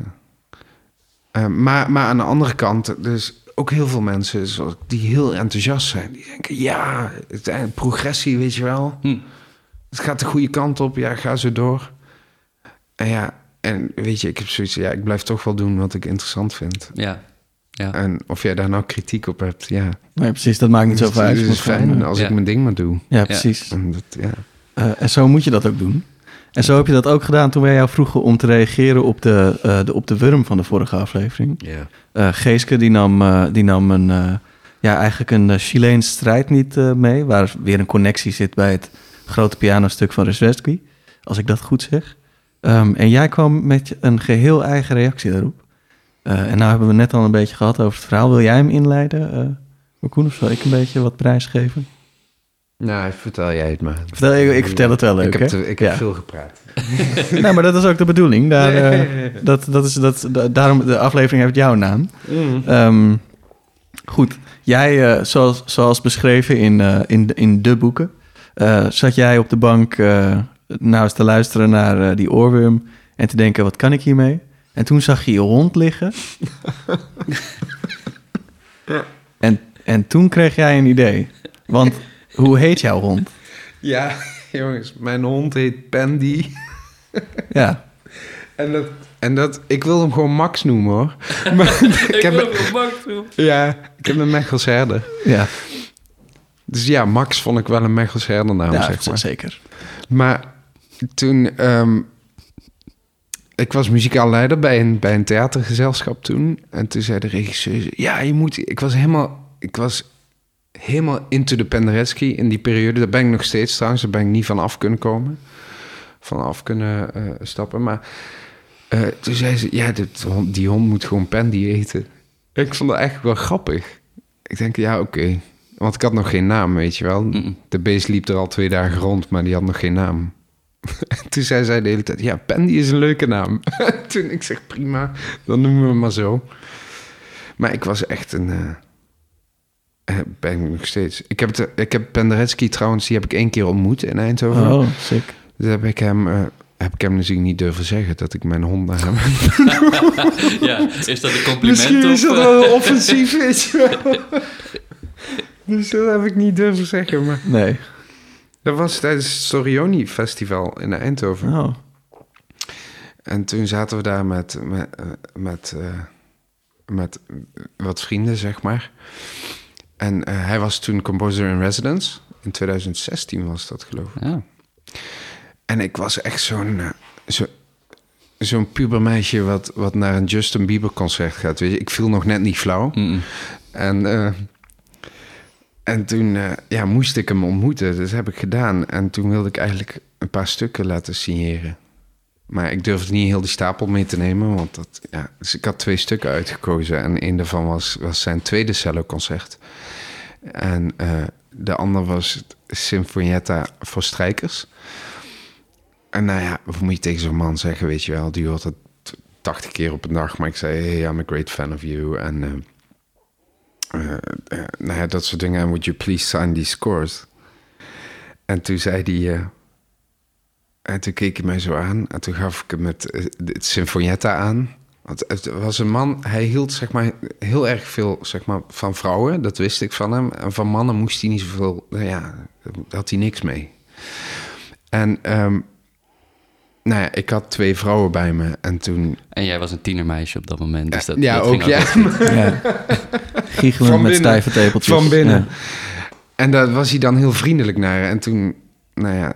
D: eh, eh, maar, maar aan de andere kant... Dus ook heel veel mensen zoals- die heel enthousiast zijn. Die denken, ja, het, eh, progressie, weet je wel.
B: Hm.
D: Het gaat de goede kant op, ja, ga zo door. En ja, en weet je, ik heb zoiets... Ja, ik blijf toch wel doen wat ik interessant vind.
B: Ja, ja.
D: En of jij daar nou kritiek op hebt, ja.
A: Nee, precies. Dat maakt niet zoveel
D: is-
A: uit.
D: Het is fijn als
B: Ja.
D: ik mijn ding maar doe.
A: Ja, precies.
D: En dat, ja.
A: Eh, en zo moet je dat ook doen. En zo heb je dat ook gedaan toen wij jou vroegen om te reageren op de, eh, de, op de wurm van de vorige aflevering.
D: Ja.
A: Eh, Geeske die nam, eh, die nam een, ja, eigenlijk een Chileens strijdlied eh, mee, waar weer een connectie zit bij het grote pianostuk van Reswestki, als ik dat goed zeg. Ehm, en jij kwam met een geheel eigen reactie daarop. En nou hebben we net al een beetje gehad over het verhaal. Wil jij hem inleiden, uh, Marcoen, of zal ik een beetje wat prijs geven?
D: Nou, vertel jij het maar.
A: Vertel, ik, ik vertel het wel leuk,
D: Ik heb, te- ik heb
A: Ja.
D: veel gepraat.
A: nou, maar dat is ook de bedoeling. Daar, eh, dat, dat is, dat, da- daarom, de aflevering heeft jouw naam. Ehm, goed, jij, eh, zoals, zoals beschreven in, eh, in, de- in de boeken, zat jij op de bank nou eens te luisteren naar die oorworm en te denken, wat kan ik hiermee? En toen zag je je hond liggen. en, en toen kreeg jij een idee. Want hoe heet jouw hond?
D: Ja, jongens, mijn hond heet Pandy.
A: Ja,
D: En dat, en dat, ik wil hem gewoon Max noemen hoor. Maar ik, heb, ja, ik heb een Mechels herder.
A: ja,
D: Dus ja, Max vond ik wel een Mechels herdernaam,
A: ja
D: zeg maar.
A: zeker.
D: Maar toen, ehm, ik was muzikaal leider bij een, bij een theatergezelschap toen. En toen zei de regisseur, ja, je moet, ik was helemaal, ik was helemaal into de Penderecki in die periode. Daar ben ik nog steeds trouwens, daar ben ik niet van af kunnen komen. Van af kunnen eh, stappen. Maar eh, toen zei ze, ja, dit die hond moet gewoon Pandy eten. Ik vond dat echt wel grappig. Ik denk, ja, oké. Want ik had nog geen naam, weet je wel. De beest liep er al twee dagen rond, maar die had nog geen naam. En toen zei zij de hele tijd, ja, Pandy is een leuke naam. toen ik zeg, prima, dan noemen we hem maar zo. Maar ik was echt een... eh, ben ik nog steeds. Ik heb, het, ik heb Penderecki trouwens, die heb ik één keer ontmoet in Eindhoven.
A: Oh, sick.
D: Dus heb ik hem... eh, heb ik hem natuurlijk niet durven zeggen dat ik mijn hond naar hem
B: Ja, is dat een compliment?
D: Misschien is dat
B: eh,
D: wel offensief, weet je wel. Dus dat heb ik niet durven zeggen, maar...
A: Nee.
D: Dat was tijdens het Sorioni Festival in Eindhoven.
A: Oh,
D: En toen zaten we daar met, met, eh, met, eh, met wat vrienden, zeg maar. En eh, hij was toen composer in residence. In 2016 was dat, geloof ik.
B: Ja.
D: En ik was echt zo'n eh, zo, zo'n pubermeisje wat, wat naar een Justin Bieber concert gaat. Weet je? Ik viel nog net niet flauw. En, eh, en toen ja, moest ik hem ontmoeten. Dus heb ik gedaan. En toen wilde ik eigenlijk een paar stukken laten signeren. Maar ik durfde niet heel die stapel mee te nemen. Want dat, ja, dus ik had twee stukken uitgekozen. En een daarvan was, was zijn tweede celloconcert. En eh, de ander was Sinfonietta voor strijkers. En nou ja, wat moet je tegen zo'n man zeggen, weet je wel? Die hoort het 80 keer op een dag. Maar ik zei, hey, I'm a great fan of you. En eh, eh, nou ja, dat soort dingen. En would you please sign these scores? En toen zei hij... en toen keek hij mij zo aan. En toen gaf ik hem het, eh, het Sinfonietta aan. Want het was een man... Hij hield zeg maar heel erg veel zeg maar, van vrouwen. Dat wist ik van hem. En van mannen moest hij niet zoveel... Nou ja, daar had hij niks mee. En... ehm, nou ja, ik had twee vrouwen bij me. En toen...
B: En jij was een tienermeisje op dat moment. Dus dat,
D: ja,
B: dat
D: ook ja.
A: ja. Giechelen
D: Van
A: met
D: binnen.
A: stijve tepeltjes.
D: Van binnen.
A: Ja.
D: En daar was hij dan heel vriendelijk naar. En toen, nou ja,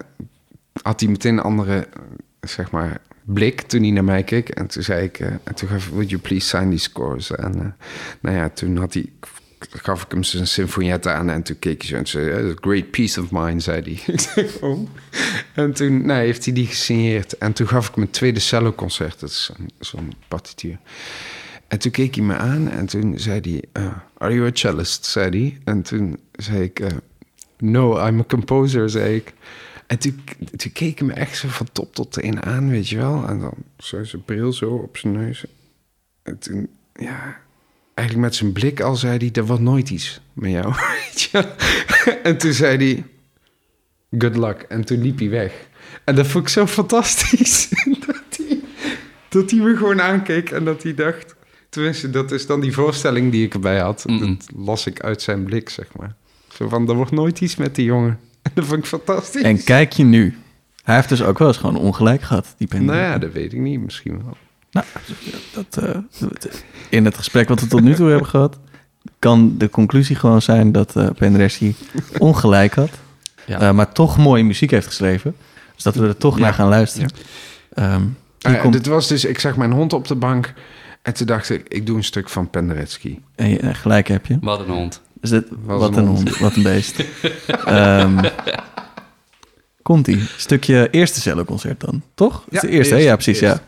D: had hij meteen een andere, eh, zeg maar, blik toen hij naar mij keek. En toen zei ik, eh, en toen gaf would you please sign these scores? En eh, nou ja, toen had hij, gaf ik hem zijn sinfonietta aan. En toen keek hij zo en zei, "Eh, great peace of mind, zei hij. ik oh. En toen nou, heeft hij die gesigneerd. En toen gaf ik mijn tweede celloconcert. Dat is zo'n partituur. En toen keek hij me aan en toen zei hij... Are you a cellist? zei hij. En toen zei ik... no, I'm a composer, zei ik. En toen, toen keek hij me echt zo van top tot teen aan, weet je wel. En dan zo zijn bril zo op zijn neus. En toen, ja... Eigenlijk met zijn blik al zei hij... Er wordt nooit iets met jou, weet je. En toen zei hij... Good luck. En toen liep hij weg. En dat vond ik zo fantastisch. dat, hij, dat hij me gewoon aankeek en dat hij dacht... Tenminste, dat is dan die voorstelling die ik erbij had. Dat las ik uit zijn blik, zeg maar. Zo van, er wordt nooit iets met die jongen. En dat vond ik fantastisch.
A: En kijk je nu. Hij heeft dus ook wel eens gewoon ongelijk gehad, die
D: nou ja, dat weet ik niet. Misschien wel.
A: Nou, dat, eh, in het gesprek wat we tot nu toe hebben gehad, kan de conclusie gewoon zijn dat eh Penderecki ongelijk had,
B: Ja.
A: eh, maar toch mooie muziek heeft geschreven. Dus dat we er toch
D: Ja.
A: naar gaan luisteren. Ehm,
D: Ah ja,
A: komt-
D: Dit was dus, ik zag mijn hond op de bank. En toen dacht ik, ik doe een stuk van Penderecki.
A: en je- eh, gelijk heb je.
B: Wat een hond.
A: Dus dit, wat
D: een hond.
A: hond, wat een beest. Ehm, Komt-ie. Stukje eerste celloconcert dan, toch? Dat is
D: Ja,
A: de eerste, hè? Ja, precies, ja.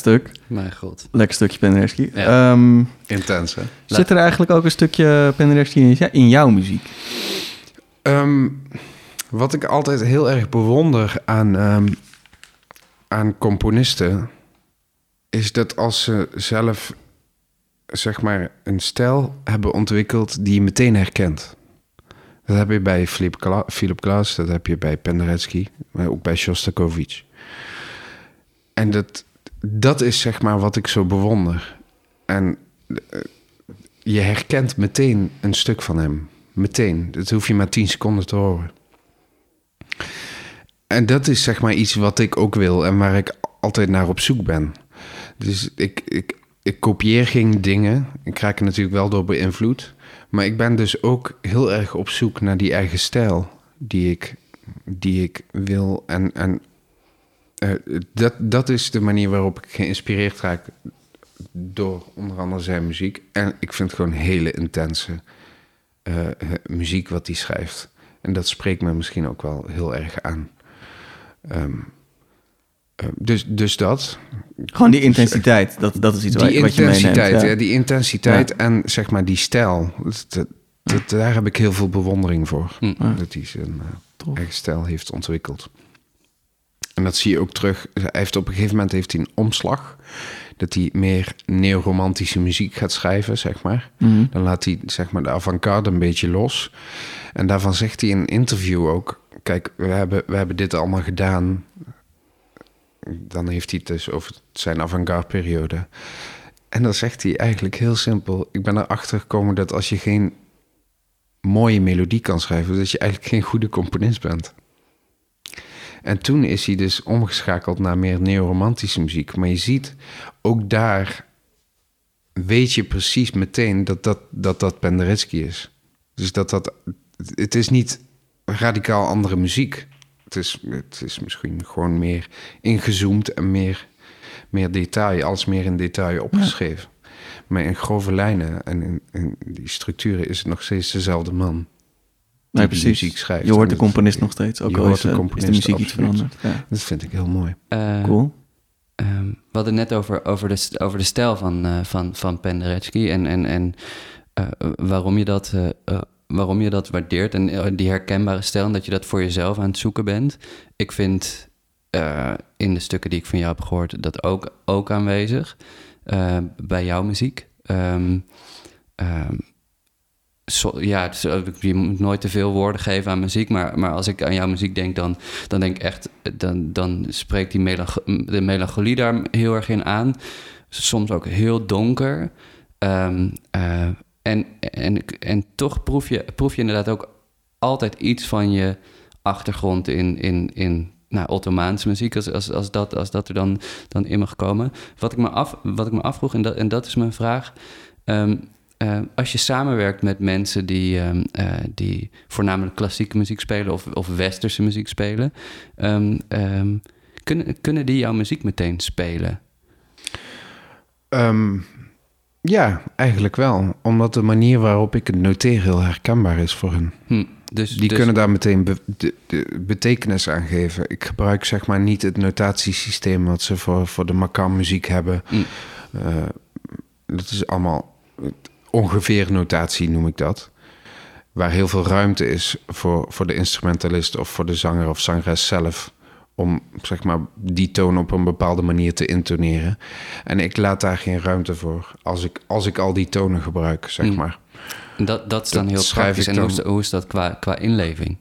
A: Stuk.
B: Mijn god.
A: Lekker stukje Penderecki.
B: Ja.
A: Ehm,
D: Intens, hè?
A: zit er eigenlijk ook een stukje Penderecki in, in jouw muziek?
D: Ehm, wat ik altijd heel erg bewonder aan, ehm, aan componisten... is dat als ze zelf zeg maar een stijl hebben ontwikkeld die je meteen herkent. Dat heb je bij Philip, Glass, dat heb je bij Penderecki, maar ook bij Shostakovich. En dat, dat is zeg maar wat ik zo bewonder. En eh, je herkent meteen een stuk van hem. Meteen. Dat hoef je maar 10 seconden te horen. En dat is zeg maar iets wat ik ook wil en waar ik altijd naar op zoek ben. Dus ik, ik, ik kopieer geen dingen. Ik raak er natuurlijk wel door beïnvloed. Maar ik ben dus ook heel erg op zoek naar die eigen stijl die ik, die ik wil. En, en dat, dat is de manier waarop ik geïnspireerd raak door onder andere zijn muziek. En ik vind het gewoon hele intense eh, eh, muziek wat hij schrijft. En dat spreekt me misschien ook wel heel erg aan. Ehm, eh, dus, dus dat.
A: Gewoon die intensiteit, dat, dat is iets
D: Die
A: wat, wat je meeneemt.
D: intensiteit,
A: ja.
D: ja. die intensiteit en zeg maar die stijl. Dat, dat, dat- daar heb ik heel veel bewondering voor.
B: Hm.
D: Dat hij zijn eh, eigen stijl heeft ontwikkeld. En dat zie je ook terug. Hij heeft op een gegeven moment heeft hij een omslag. Dat hij meer neoromantische muziek gaat schrijven, zeg maar.
A: Mhm.
D: Dan laat hij zeg maar, de avant-garde een beetje los. En daarvan zegt hij in een interview ook... Kijk, we hebben, we hebben dit allemaal gedaan. Dan heeft hij het dus over zijn avant-garde periode. En dan zegt hij eigenlijk heel simpel... Ik ben erachter gekomen dat als je geen mooie melodie kan schrijven... dat je eigenlijk geen goede componist bent. En toen is hij dus omgeschakeld naar meer neoromantische muziek. Maar je ziet, ook daar weet je precies meteen dat dat, dat, dat Penderecki is. Dus dat dat... Het is niet radicaal andere muziek. Het is, het is misschien gewoon meer ingezoomd en meer, meer detail. Alles meer in detail opgeschreven. Maar in grove lijnen en in, in die structuren is het nog steeds dezelfde man.
A: Nee,
D: die
A: precies.
D: muziek schrijft.
A: Je hoort de componist nog steeds, ook
D: je
A: al
D: hoort
A: is,
D: de
A: eh, is de
D: componist,
A: muziek iets veranderd. Ja.
D: Dat vind ik heel mooi.
B: Eh,
A: Cool.
B: Ehm, we hadden net over, over, de, over de stijl van, eh van, van Penderecki en, en, en eh, waarom, je dat, waarom je dat waardeert en die herkenbare stijl en dat je dat voor jezelf aan het zoeken bent. Ik vind eh, in de stukken die ik van jou heb gehoord dat ook, ook aanwezig eh, bij jouw muziek. Ehm, ehm, ja, is- je moet nooit te veel woorden geven aan muziek, maar, maar als ik aan jouw muziek denk, dan, dan denk ik echt, dan, dan spreekt die de melancholie daar heel erg in aan. Soms ook heel donker. Ehm, eh, en, en, en toch proef je, proef je inderdaad ook altijd iets van je achtergrond in, in, in nou, Ottomaanse muziek, als, als, als, dat, als dat er dan, dan in mag komen. Wat ik me, af, wat ik me afvroeg, en dat, en dat is mijn vraag. ehm, eh, als je samenwerkt met mensen die, ehm, eh, die voornamelijk klassieke muziek spelen of, of westerse muziek spelen, ehm, ehm, kunnen, kunnen die jouw muziek meteen spelen?
D: Ja, eigenlijk wel. Omdat de manier waarop ik het noteer heel herkenbaar is voor hun.
B: Hm, dus,
D: Die
B: dus-
D: kunnen daar meteen be- de, de betekenis aan geven. Ik gebruik zeg maar niet het notatiesysteem wat ze voor, voor de makam muziek hebben.
B: Hm.
D: Eh, dat is allemaal ongeveer notatie, noem ik dat. Waar heel veel ruimte is voor, voor de instrumentalist of voor de zanger of zangeres zelf. Om zeg maar die toon op een bepaalde manier te intoneren. En ik laat daar geen ruimte voor als ik, als ik al die tonen gebruik, zeg
B: Hm.
D: maar.
B: dat, dat is dan
D: dat
B: heel praktisch. En hoe hoe is dat qua, qua inleving?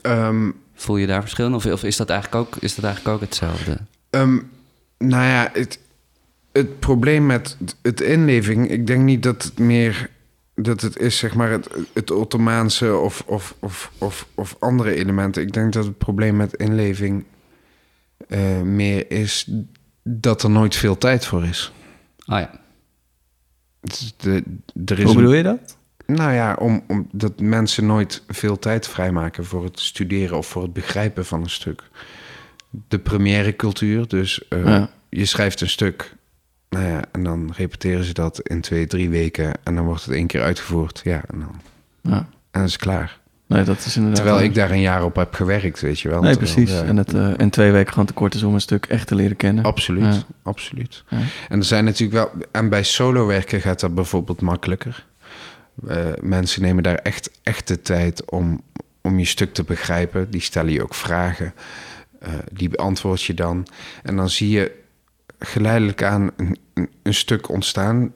D: Ehm,
B: Voel je daar verschillen? Of, of is, dat eigenlijk ook, is dat eigenlijk ook hetzelfde?
D: Ehm, nou ja, het, het probleem met het inleving, ik denk niet dat het meer dat het is, zeg maar, het, het Ottomaanse of, of, of, of, of andere elementen. Ik denk dat het probleem met inleving eh, meer is dat er nooit veel tijd voor is.
B: Ah ja.
D: De, er is
A: Hoe bedoel je dat?
D: nou ja, om, om, dat mensen nooit veel tijd vrijmaken voor het studeren of voor het begrijpen van een stuk. De première cultuur, dus eh,
A: Ja.
D: je schrijft een stuk, nou ja, en dan repeteren ze dat in twee, drie weken en dan wordt het één keer uitgevoerd. Ja, en dan
A: Ja.
D: en dan is het klaar.
A: Nee, dat is inderdaad...
D: Terwijl ik daar een jaar op heb gewerkt, weet je wel.
A: Nee,
D: Terwijl,
A: precies.
D: ja,
A: En, het, eh, en twee weken gewoon te kort is om een stuk echt te leren kennen.
D: Absoluut,
A: Ja.
D: absoluut.
A: Ja.
D: En er zijn natuurlijk wel... En bij solo werken gaat dat bijvoorbeeld makkelijker. Eh, mensen nemen daar echt, echt de tijd om, om je stuk te begrijpen. Die stellen je ook vragen. Eh, die beantwoord je dan. En dan zie je geleidelijk aan een, een, een stuk ontstaan.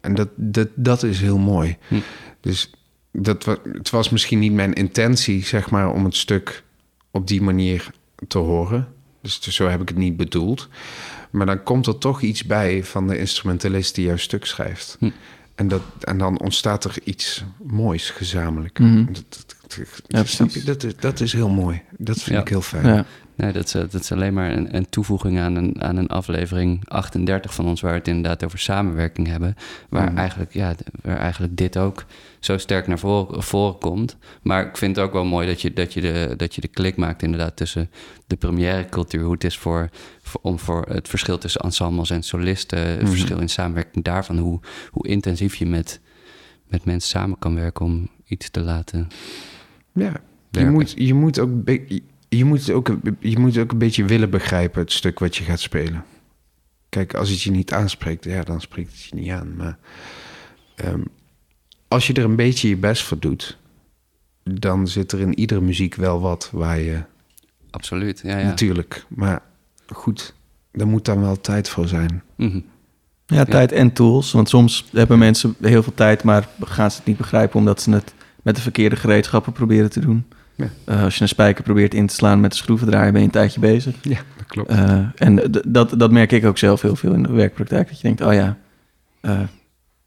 D: En dat, dat, dat is heel mooi.
B: Hm.
D: Dus dat, het was misschien niet mijn intentie, zeg maar, om het stuk op die manier te horen. Dus zo heb ik het niet bedoeld. Maar dan komt er toch iets bij van de instrumentalist die jouw stuk schrijft.
B: Hm.
D: En, dat, en dan ontstaat er iets moois gezamenlijk.
A: Mhm.
D: Dat, dat, dat-
A: Ja.
D: Dat, is, dat is heel mooi. Dat vind
B: Ja.
D: ik heel fijn.
A: Ja.
B: Nee, dat is, eh, dat is alleen maar een, een toevoeging aan een, aan een aflevering 38 van ons, waar we het inderdaad over samenwerking hebben. Waar,
D: Mhm.
B: eigenlijk, ja, waar eigenlijk dit ook zo sterk naar voren, voren komt. Maar ik vind het ook wel mooi dat je, dat, je de, dat je de klik maakt inderdaad tussen de première cultuur, hoe het is voor, voor, om voor het verschil tussen ensembles en solisten, het
D: Mhm.
B: verschil in samenwerking daarvan, hoe, hoe intensief je met, met mensen samen kan werken om iets te laten
D: Ja, je moet, je, moet ook, je, moet ook, je moet ook een beetje willen begrijpen het stuk wat je gaat spelen. Kijk, als het je niet aanspreekt, ja, dan spreekt het je niet aan. Maar ehm, als je er een beetje je best voor doet, dan zit er in iedere muziek wel wat waar je
B: Absoluut, ja, ja.
D: natuurlijk. Maar goed, er moet dan wel tijd voor zijn.
B: Mhm.
A: Ja, tijd en tools. Want soms hebben mensen heel veel tijd, maar gaan ze het niet begrijpen omdat ze het met de verkeerde gereedschappen proberen te doen.
D: Ja.
A: Eh, als je een spijker probeert in te slaan met een schroevendraaier, ben je een tijdje bezig.
D: Ja, dat klopt.
A: Eh, en dat, dat merk ik ook zelf heel veel in de werkpraktijk. Dat je denkt, oh ja, eh,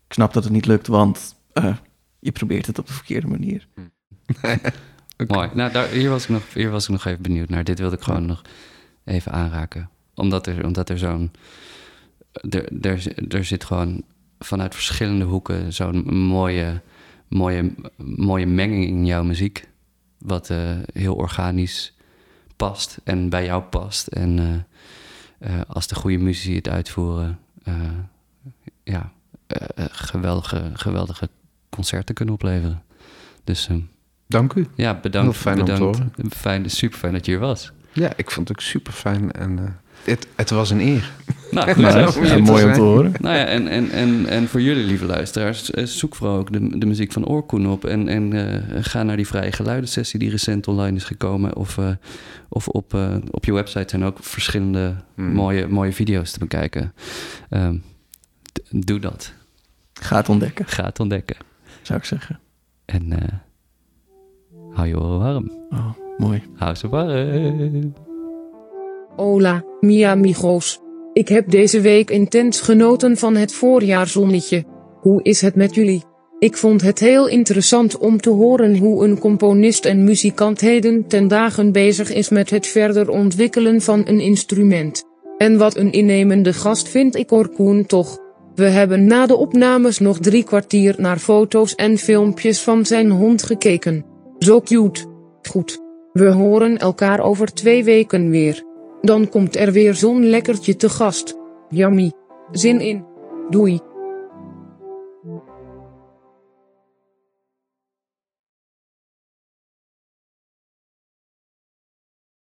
A: ik snap dat het niet lukt, want eh, je probeert het op de verkeerde manier.
B: Mooi. Nou, daar, hier, was ik nog, hier was ik nog even benieuwd naar. Dit wilde ik gewoon nog even aanraken. Omdat er, omdat er zo'n... Er, er, er zit gewoon vanuit verschillende hoeken zo'n mooie, mooie, mooie menging in jouw muziek. Wat eh, heel organisch past en bij jou past. En eh, eh, als de goede muzici het uitvoeren... ja, geweldige, geweldige concerten kunnen opleveren. Dus... ehm,
D: Dank u.
B: ja, bedankt.
D: Heel fijn om te
B: bedankt.
D: horen.
B: Fijn, super fijn dat je hier was.
D: Ja, ik vond het ook super fijn en het, het was een eer.
B: Nou, goed
A: Nou, ja, mooi om te horen.
B: Nou ja, en, en, en, en voor jullie, lieve luisteraars, eh, zoek vooral ook de, de muziek van Oorkoen op. En, en eh, ga naar die vrije geluidensessie die recent online is gekomen. Of, eh, of op, eh, op je website zijn ook verschillende
D: Hmm.
B: mooie, mooie video's te bekijken. Ehm, doe dat.
A: Ga het ontdekken,
B: Ga het ontdekken.
A: zou ik zeggen.
B: En eh, hou je oren warm.
A: Oh, mooi.
B: Hou ze warm.
E: Hola, mi amigos. Ik heb deze week intens genoten van het voorjaarzonnetje. Hoe is het met jullie? Ik vond het heel interessant om te horen hoe een componist en muzikant heden ten dagen bezig is met het verder ontwikkelen van een instrument. En wat een innemende gast vind ik Orkoen toch. We hebben na de opnames nog drie kwartier naar foto's en filmpjes van zijn hond gekeken. Zo cute. Goed. We horen elkaar over twee weken weer. Dan komt er weer zo'n lekkertje te gast. Yummy. Zin in. Doei.